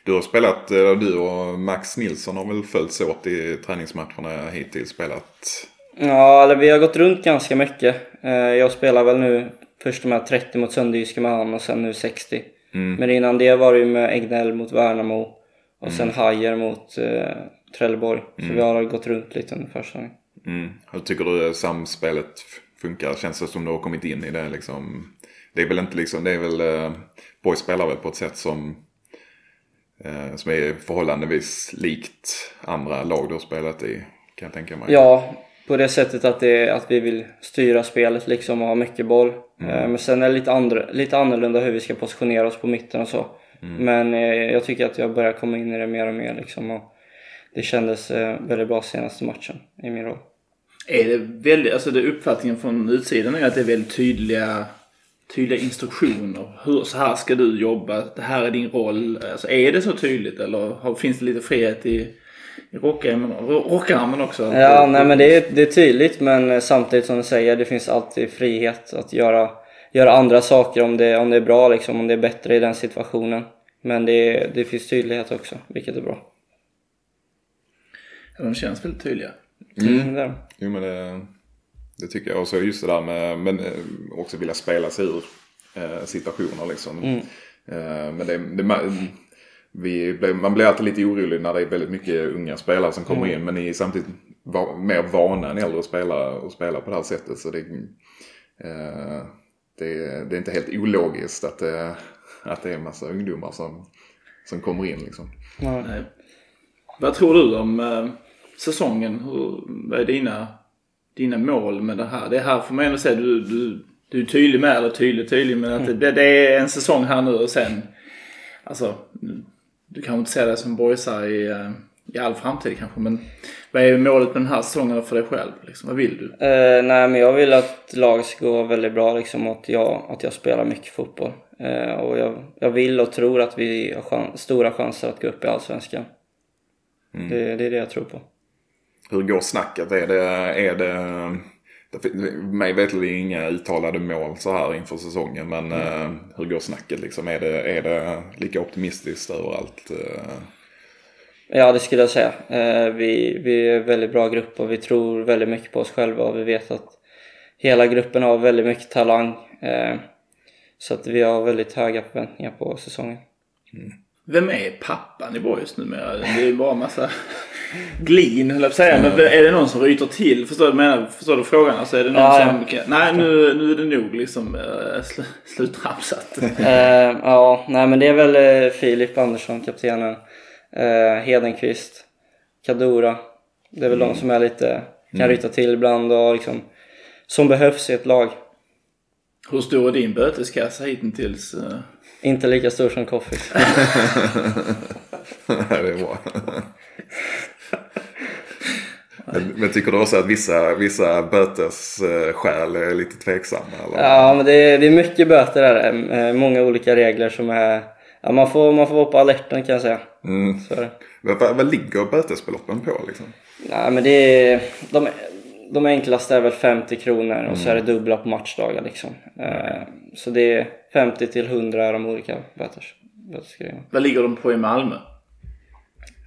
Du har spelat, du och Max Nilsson har väl följts åt i träningsmatcherna hittills spelat? Ja, eller vi har gått runt ganska mycket. Eh, Jag spelar väl nu först de här 30 mot Sönderjyske med han och sen nu 60. Men innan det var det ju med Egnell mot Värnamo och sen Hajer mot eh, Trelleborg. Så vi har gått runt lite under försäsongen. Mm. Hur tycker du samspelet funkar? Känns det som du har kommit in i det liksom? Det är väl inte liksom, det är väl, eh, Boys spelar väl på ett sätt som, eh, som är förhållandevis likt andra lag du har spelat i, kan jag tänka mig. Ja, på det sättet att, det, att vi vill styra spelet liksom och ha mycket boll. Eh, Men sen är det lite, andra, lite annorlunda hur vi ska positionera oss på mitten och så. Men eh, jag tycker att jag börjar komma in i det mer och mer liksom. Och det kändes eh, väldigt bra senaste matchen i min roll. Är det väldigt, alltså det uppfattningen från utsidan är att det är väldigt tydliga, tydliga instruktioner. Hur, så här ska du jobba, det här är din roll. Alltså är det så tydligt eller finns det lite frihet i, rockärmen, rockarmen också? Ja, nej men det är, det är tydligt men samtidigt som du säger, det finns alltid frihet att göra, göra andra saker om det, om det är bra liksom, om det är bättre i den situationen. Men det, det finns tydlighet också, vilket är bra. Ja, de känns väldigt tydliga. Mm. Där. Jo men det, det tycker jag. Och så just det där med, men eh, också vilja spela sig ur eh, situationer liksom. Mm. Eh, men det, det, ma- vi, man blir alltid lite orolig när det är väldigt mycket unga spelare som kommer in. Men ni är samtidigt va, mer vana än äldre spelare att spela på det här sättet. Så det, eh, det, det är inte helt ologiskt att, det- att det är en massa ungdomar som, som kommer in liksom. Nej. Vad tror du om eh, säsongen? Hur, vad är dina, dina mål med det här? Det här får man ändå säga, du, du, du är tydlig med, eller tydlig tydlig, men att det, det är en säsong här nu och sen, alltså, du kan inte säga det som boysare i, eh, i all framtid kanske, men vad är målet med den här säsongen för dig själv? Liksom? Vad vill du? Eh, nej men jag vill att laget ska gå väldigt bra liksom och att jag, att jag spelar mycket fotboll. Eh, och jag, jag vill och tror att vi har chan- stora chanser att gå upp i Allsvenskan. Det, det är det jag tror på. Hur går snacket? Är det, är det, mig veterligen inga uttalade mål så här inför säsongen. Men eh, hur går snacket liksom? Är det, är det lika optimistiskt överallt? eh? Ja, det skulle jag säga. Eh, vi, vi är en väldigt bra grupp och vi tror väldigt mycket på oss själva och vi vet att hela gruppen har väldigt mycket talang. Eh, så att vi har väldigt höga förväntningar på säsongen. Vem är pappan i Boys numera? Det är ju bara massa glin höll jag säga. Men är det någon som ryter till? Förstår du, menar, förstår du frågan? Alltså är det någon Ja, som... Nej, nu, nu är det nog liksom uh, sl sluttramsat. Eh, ja, nej men det är väl Filip Andersson, kaptenen. Eh, Hedenqvist, Kadura. Det är väl de som är lite, kan ryta till ibland och liksom som behövs i ett lag. Hur stor är din böteskassa hittills? eh? Inte lika stor som Koffis. det är bra. men, men tycker du också att vissa, vissa bötesskäl är lite tveksamma? Eller? Ja, men det är, det är mycket böter där. Eh, Många olika regler som är... Ja, man, får, man får vara på alerten kan jag säga. Mm. Så är det. Vad, vad, ligger bötesbeloppen på liksom? Nej, men det är... De, de enklaste är väl 50 kronor och så är det dubbla på matchdagar liksom. Eh, Så det är 50 till 100 är de olika böters, bötesgrejerna. Vad ligger de på i Malmö?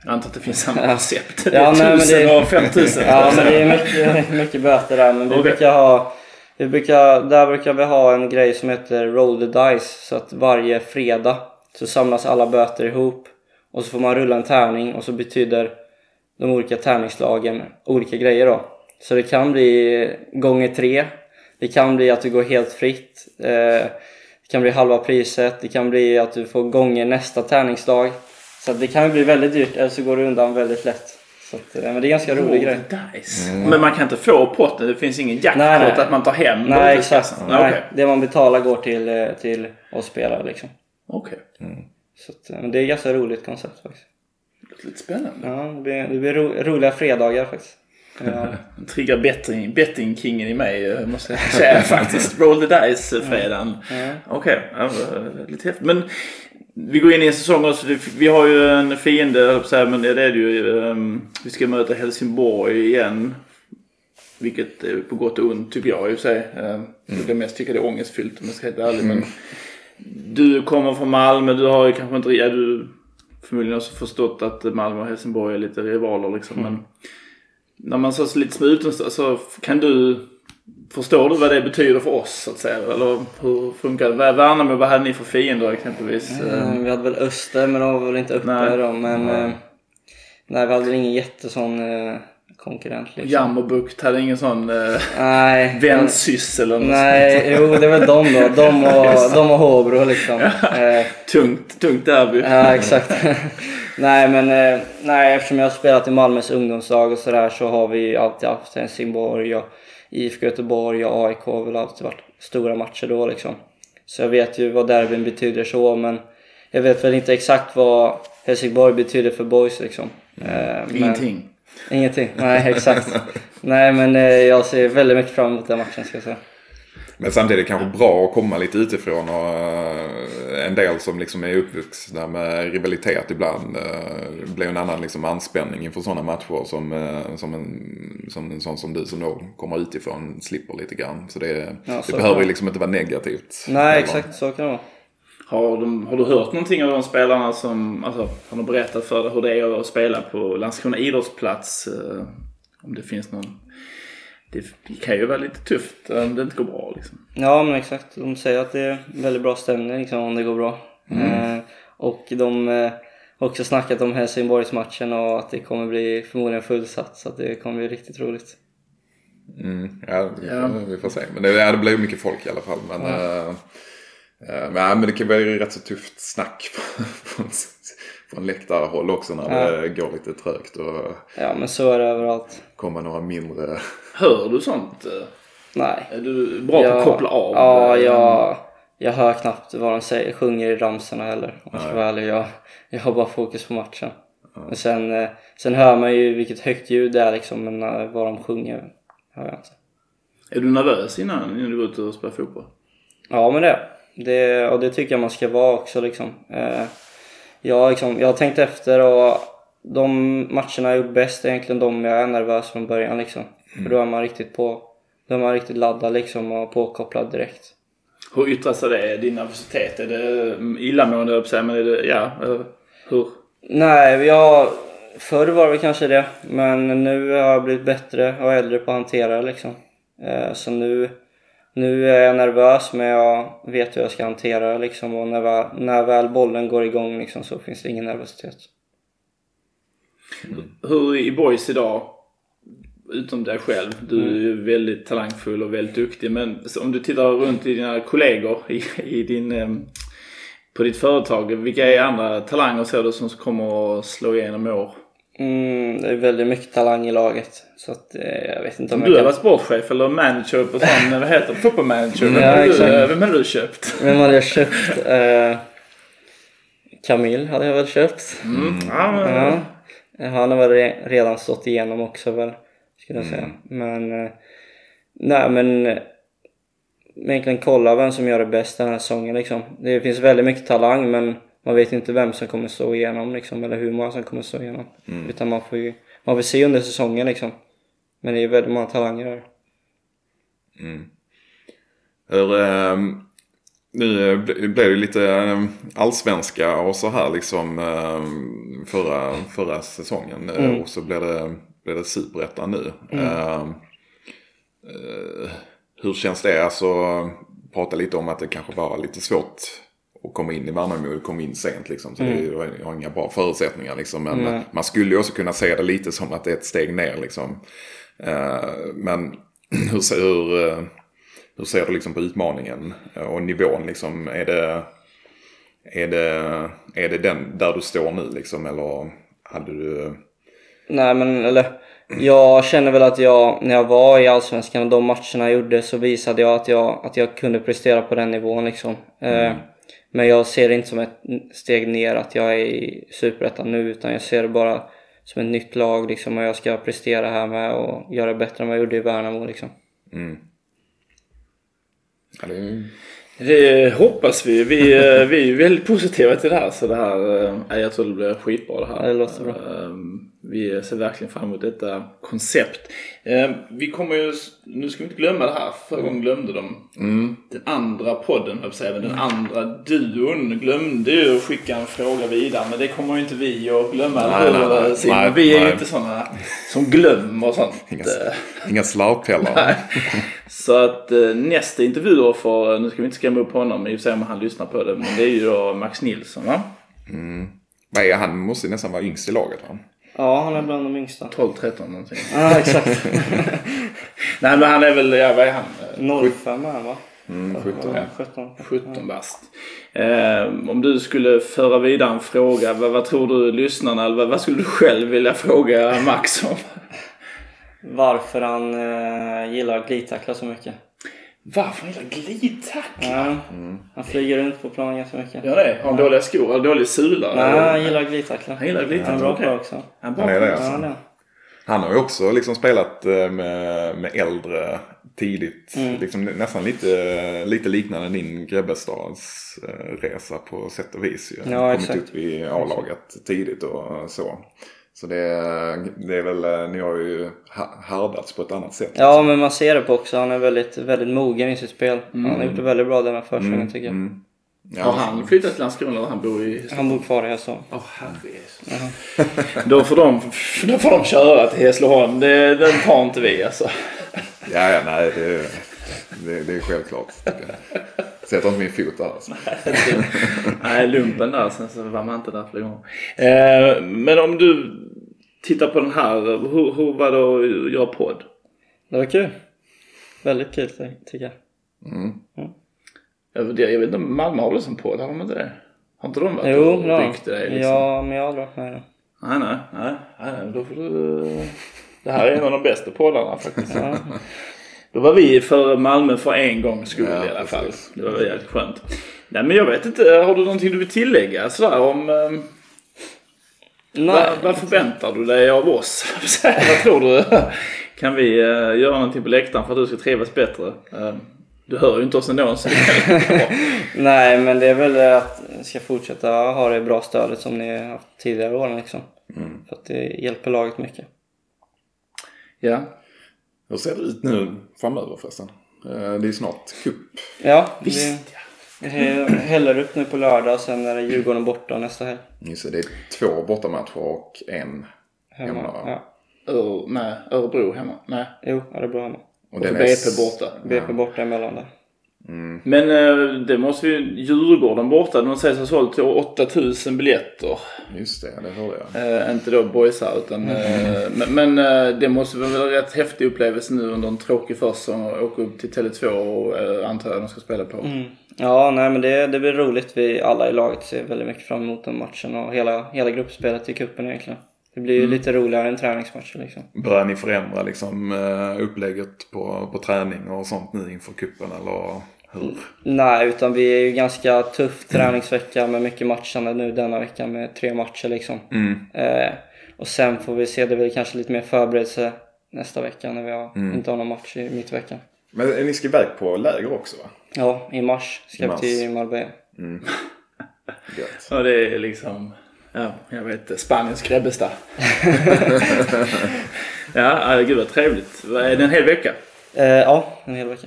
Jag antar att det finns samma recept. Det Ja, är nej, men tusen det- och femtusen. Ja men det är mycket, mycket böter där men vi Okej. brukar ha vi brukar, där brukar vi ha en grej som heter roll the dice så att varje fredag så samlas alla böter ihop och så får man rulla en tärning och så betyder de olika tärningslagen olika grejer då. Så det kan bli gånger tre, det kan bli att du går helt fritt, eh, det kan bli halva priset, det kan bli att du får gånger nästa tärningslag. Så att det kan bli väldigt dyrt eller så går det undan väldigt lätt. Så att, eh, men det är en ganska rolig grej. Dice. Men man kan inte få potten. Det finns ingen jackpot att man tar hem Nej exakt. Nej, Nej, Okej. Det man betalar går till, eh, till oss spelare liksom. Okej. Så att, eh, men det är ett ganska roligt koncept faktiskt. Låter Lite spännande. Ja, det blir, det blir ro, roliga fredagar faktiskt. Ja, Triggar betting, bettingkingen i mig eh, måste jag säga faktiskt. Roll the dice fredagen. Okej, ja, eh, lite häftigt. Men vi går in i en säsong också. Det- Vi har ju en fiende, att säga, men det är det ju. ehm, Vi ska möta Helsingborg igen. Vilket är på gott och ont tycker jag i och för sig. Mm. Jag mest tycker det är ångestfyllt om jag ska vara helt ärlig. Men du kommer från Malmö. Du har ju kanske inte... Ja, du förmodligen också förstått att Malmö och Helsingborg är lite rivaler liksom. Men när man så lite som utomstående så kan du... Förstår du vad det betyder för oss så att säga? Eller hur funkar det? Värnamo, vad hade ni för fiender exempelvis? Eh, Vi hade väl Öster men de var väl inte uppe Nej. då. Men eh, nej, vi hade väl ingen jättesån eh, konkurrent liksom. Jammerbukt hade ingen sån eh, Nej. vänsyssel eller Nej, jo det väl de då. De och, de och Håbro liksom. Eh, tungt, tungt derby. Ja, exakt. nej, men eh, nej, eftersom jag har spelat i Malmös ungdomslag och sådär så har vi alltid haft Helsingborg och IFK Göteborg och AIK har väl alltid varit stora matcher då liksom. Så jag vet ju vad derbyn betyder så, men jag vet väl inte exakt vad Helsingborg betyder för boys liksom. Eh, men- Ingenting. Ingenting, nej exakt. nej men eh, jag ser väldigt mycket fram emot den matchen ska jag säga. Men samtidigt kanske bra att komma lite utifrån och eh, en del som liksom är uppvuxna med rivalitet ibland. eh, blir en annan liksom anspänning inför sådana matcher som, som, en, som en sån som du som då kommer utifrån slipper lite grann. Så det, Ja, det så behöver kan ju det. liksom inte vara negativt. Nej heller. exakt så kan det vara. Har, de, har du hört någonting av de spelarna som alltså, har de berättat för dig hur det är att spela på Landskrona idrottsplats? Eh, om det finns någon... Det, det kan ju vara lite tufft om det inte går bra liksom. Ja men exakt, de säger att det är väldigt bra stämning liksom, om det går bra. Eh, och de eh, har också snackat om Helsingborgsmatchen och att det kommer bli förmodligen fullsatt så att det kommer bli riktigt roligt. Mm, ja, vi får, Ja. vi får se. Men det, ja, det blir ju mycket folk i alla fall. Men, eh, eh, men, ja, men det kan vara ju rätt så tufft snack från, från läktarhåll också när det går lite trögt och Ja men så är det överallt. kommer några mindre... Hör du sånt? eh? Nej. Är du bra på att koppla av? Ja, Eh, jag, jag hör knappt vad de säger, sjunger i ramsorna heller. Om jag ska vara ärlig. Jag, jag har bara fokus på matchen. Men sen, eh, sen hör man ju vilket högt ljud det är liksom, men eh, vad de sjunger hör jag inte. Är du nervös innan, innan du går ut och spelar fotboll? Ja men det, det och det tycker jag man ska vara också liksom. Eh, jag, liksom jag har tänkt efter och de matcherna jag gjort bäst är egentligen de jag är nervös från början liksom. För då är man riktigt på, då är man riktigt laddad liksom och påkopplad direkt. Hur yttrar sig det? Din nervositet? Är det mm, illamående, höll säga, men är det... Ja, eh, hur? Nej, jag, förr var det kanske det. Men nu har jag blivit bättre och äldre på att hantera det liksom. Eh, Så nu, nu är jag nervös men jag vet hur jag ska hantera det liksom. Och när väl, när väl bollen går igång liksom så finns det ingen nervositet. Hur i boys idag, utom dig själv, du är Mm. väldigt talangfull och väldigt duktig. Men om du tittar runt i dina kollegor i, i din, på ditt företag, vilka är andra talanger ser du som kommer att slå igenom i år? Mm, det är väldigt mycket talang i laget. Så att eh, jag vet inte om Du jag har kan... varit sportchef eller manager på sån, vad heter det, fotbollmanager. Vem, Ja, har du, vem har du köpt? Vem hade jag köpt? Eh, Camille hade jag väl köpt. Mm. Ja, men, Ja, han har väl re- redan stått igenom också väl, skulle jag säga. Men, eh, nej men, egentligen kolla vem som gör det bäst den här säsongen liksom. Det finns väldigt mycket talang men man vet inte vem som kommer stå igenom liksom, eller hur många som kommer stå igenom. Utan man får ju, man får se under säsongen liksom. Men det är väldigt många talanger där. Hur, ehm, nu eh, ble- blev det lite eh, allsvenska och så här liksom eh, förra, förra säsongen. Eh, Mm. Och så blev det, blev det superettan nu. Eh, eh, hur känns det? Alltså prata lite om att det kanske var lite svårt att komma in i Värnamo och kom in sent liksom. Så det ju- jag har inga bra förutsättningar liksom. Men Nej. man skulle ju också kunna se det lite som att det är ett steg ner liksom. Eh, men hur, ser- hur, eh, hur ser du liksom på utmaningen och nivån liksom? Är det, är det, är det den där du står nu liksom? Eller hade du... Nej men eller jag känner väl att jag när jag var i Allsvenskan och de matcherna jag gjorde så visade jag att jag, att jag kunde prestera på den nivån liksom. Eh, men jag ser det inte som ett steg ner att jag är i Superettan nu utan jag ser det bara som ett nytt lag liksom och jag ska prestera här med och göra bättre än vad jag gjorde i Värnamo liksom. Mm. Ja, det. Det hoppas vi. Vi, eh, vi är väldigt positiva till det här. Så det här, eh, jag tror det blir skitbra det här. Det låter bra. Eh, Vi ser verkligen fram emot detta koncept. Eh, Vi kommer ju, nu ska vi inte glömma det här. Förra gången glömde de. Den andra podden, jag säga, den andra duon glömde ju att skicka en fråga vidare. Men det kommer ju inte vi att glömma. Nej, nej, nej. Nej, vi är ju nej. inte sådana som glömmer och sånt. Inga, Eh, inga slarvpellar. Nej. Så att eh, nästa intervju då för, nu ska vi inte skrämma upp honom i och om han lyssnar på det, men det är ju då Max Nilsson va? Vad är han? måste nästan vara yngst i laget va? Ja, han är bland de yngsta. 12-13 någonting. Ja, exakt. Nej men han är väl, ja vad är han? Eh, 05 är han va? Mm, 17. Ja, 17. 17 bast. Eh, om du skulle föra vidare en fråga, vad, vad tror du lyssnarna, eller vad, vad skulle du själv vilja fråga Max om? Varför han eh, gillar glidtackla så mycket. Varför han gillar glidtackla? Ja, Han flyger runt på planen ganska mycket. Ja det, har han dåliga skor eller dålig sula? Nej, eller? han gillar glidtackla. Han gillar glidtackla, Han är bra på det också. Han, Han är det Ja, alltså. han är. Han har ju också liksom spelat eh, med, med äldre tidigt. Liksom nästan lite, lite liknande din Grebbestads eh, resa på sätt och vis. Ju. Ja, Kommit exakt. upp i A-laget tidigt och så. Så det, det är väl, eh, ni har ju härdats på ett annat sätt. Ja, men man ser det på också. Han är väldigt, väldigt mogen i sitt spel. Han har gjort det väldigt bra den här försäsongen tycker jag. Ja, Har han flyttat till Landskrona eller han bor i Han bor kvar i Hässleholm. Åh herre Jesus. då, får de, då får de köra till Hässleholm. Det, den tar inte vi alltså. ja, ja, nej det, det, det är självklart. Sätter inte min fot där alltså. Nej, lumpen där. Sen så var man inte där flera gånger. Eh, men om du tittar på den här. Hur, hur var det att göra podd? Det var kul. Väldigt kul ty- tycker jag. Jag vet, jag vet inte Malmö har väl som podd? Har de inte det? Har inte de varit Jo, och bra. ryckt dig liksom? Ja, men jag har dragit med det. Nej, nej, nej, nej. Då får du... Det här är en av de bästa poddarna faktiskt. Ja. Då var vi för Malmö för en gångs skull Ja, i alla fall. precis. Det var jävligt skönt. Nej men jag vet inte, har du någonting du vill tillägga sådär om... ehm, Nej. vad, förväntar du dig av oss? vad tror du? Kan vi eh, göra någonting på läktaren för att du ska trivas bättre? Ehm, du hör ju inte oss ändå så. Nej, men det är väl att ni ska fortsätta ha det bra stödet som ni har haft tidigare åren liksom. För att det hjälper laget mycket. Ja. Hur ser det ut nu framöver förresten? Eh, Det är snart cup. Ja, Visst vi vi häller upp nu på lördag sen är det Djurgården borta nästa helg. Just det, det är två bortamatcher och en Hemma. hemma. Ja. Ör, nej, Örebro hemma. Nej. Jo, det bra hemma. Och Och BP borta. BP borta emellan där. Men eh, det måste ju Djurgården borta. De sägs ha sålt till 8000 biljetter. Just det, det hörde jag. Eh, inte då boysar utan... Eh, men men eh, det måste väl vara en rätt häftig upplevelse nu under en tråkig försäsong och åka upp till Tele2 och eh, antar jag de ska spela på. Ja, nej men det, det blir roligt. Vi alla i laget ser väldigt mycket fram emot den matchen och hela, hela gruppspelet i cupen egentligen. Det blir ju lite roligare än träningsmatcher liksom. Börjar ni förändra liksom eh, upplägget på, på träning och sånt nu inför cupen eller hur? Nej, utan vi är ju ganska tuff träningsvecka med mycket matchande nu denna vecka med tre matcher liksom. Eh, och sen får vi se, det blir kanske lite mer förberedelse nästa vecka när vi har, inte har någon match i mittveckan. Men ni ska iväg på läger också va? Ja, i mars ska I vi mars. till Marbella. Gött. Och det är liksom... Ja, jag vet inte. Spaniens Grebbestad. ja, gud vad trevligt. Är det en hel vecka? Eh, ja, en hel vecka.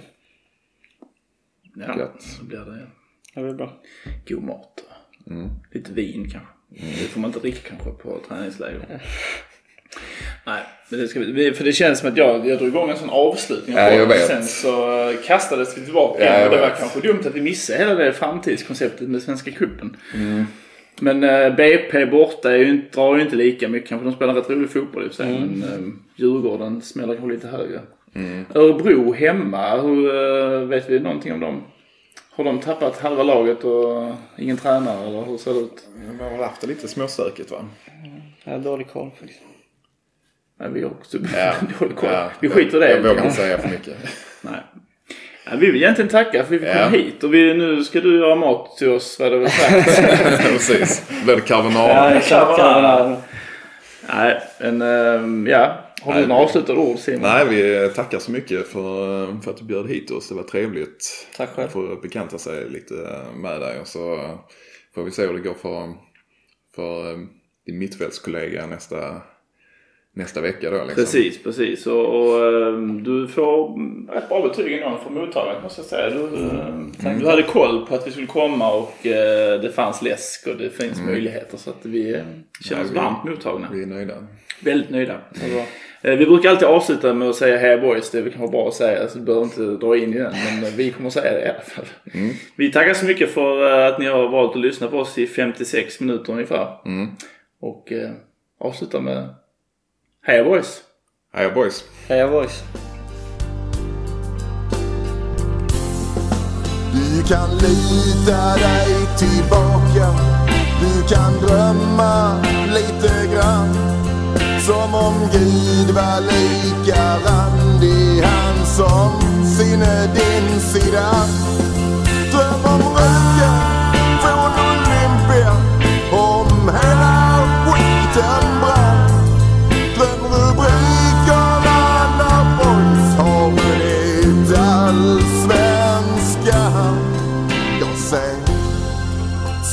Ja, Gött. så blir det. Det blir bra. God mat. Lite vin kanske. Det får man inte dricka kanske på träningsläger. Nej, men det ska vi, för det känns som att jag, jag drog igång en sån avslutning. av Ja, jag vet. Sen så eh, kastades vi tillbaka Ja, Och det var kanske dumt att vi missade hela det framtidskonceptet med Svenska cupen. Mm. Men eh, BP borta är ju inte, drar ju inte lika mycket kanske. De spelar rätt rolig fotboll i och för sig. Mm. Men eh, Djurgården smäller kanske lite högre. Örebro hemma, hur, eh, vet vi någonting om dem? Har de tappat halva laget och ingen tränare eller hur ser det ut? De har väl haft det lite småstökigt va? Jag har dålig koll faktiskt. Nej, vi har också Ja. dålig koll. Ja. Vi skiter i det. Jag vågar inte säga för mycket. Nej. Ja, vi vill egentligen tacka för att vi fick komma Ja. hit. Och vi, nu ska du göra mat till oss, vad det väl sagt. Precis. Blir det Ja, carbonara? exakt. Carbonara. Nej, men ehm, ja. Har du några avslutande ord Simon? Nej, vi tackar så mycket för, för att du bjöd hit oss. Det var trevligt. Tack själv. Att få bekanta sig lite med dig. Och så får vi se hur det går för, för eh, din mittfältskollega nästa, nästa vecka då. Liksom. Precis, precis. Och, och ehm, du får ett bra betyg ändå för mottagandet måste jag säga. Du, ehm, du hade koll på att vi skulle komma och eh, det fanns läsk och det finns möjligheter. Så att vi eh, känner oss Ja, varmt mottagna. Vi är nöjda. Väldigt nöjda. Eh, Vi brukar alltid avsluta med att säga Hey boys. Det är väl kanske bra att säga så du behöver inte dra in i den. Men eh, vi kommer att säga det i alla fall. Vi tackar så mycket för eh, att ni har valt att lyssna på oss i 56 minuter ungefär. Och eh, avsluta med Hey boys. Heja boys! Heja boys. Du kan lita dig tillbaka Du kan drömma lite grann Som om Gud var lika randig Han som sinne din sida Dröm om röken från Olympia Om hela skiten brann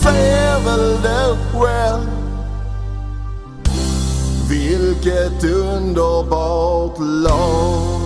du ser väl det själv Vilket underbart lag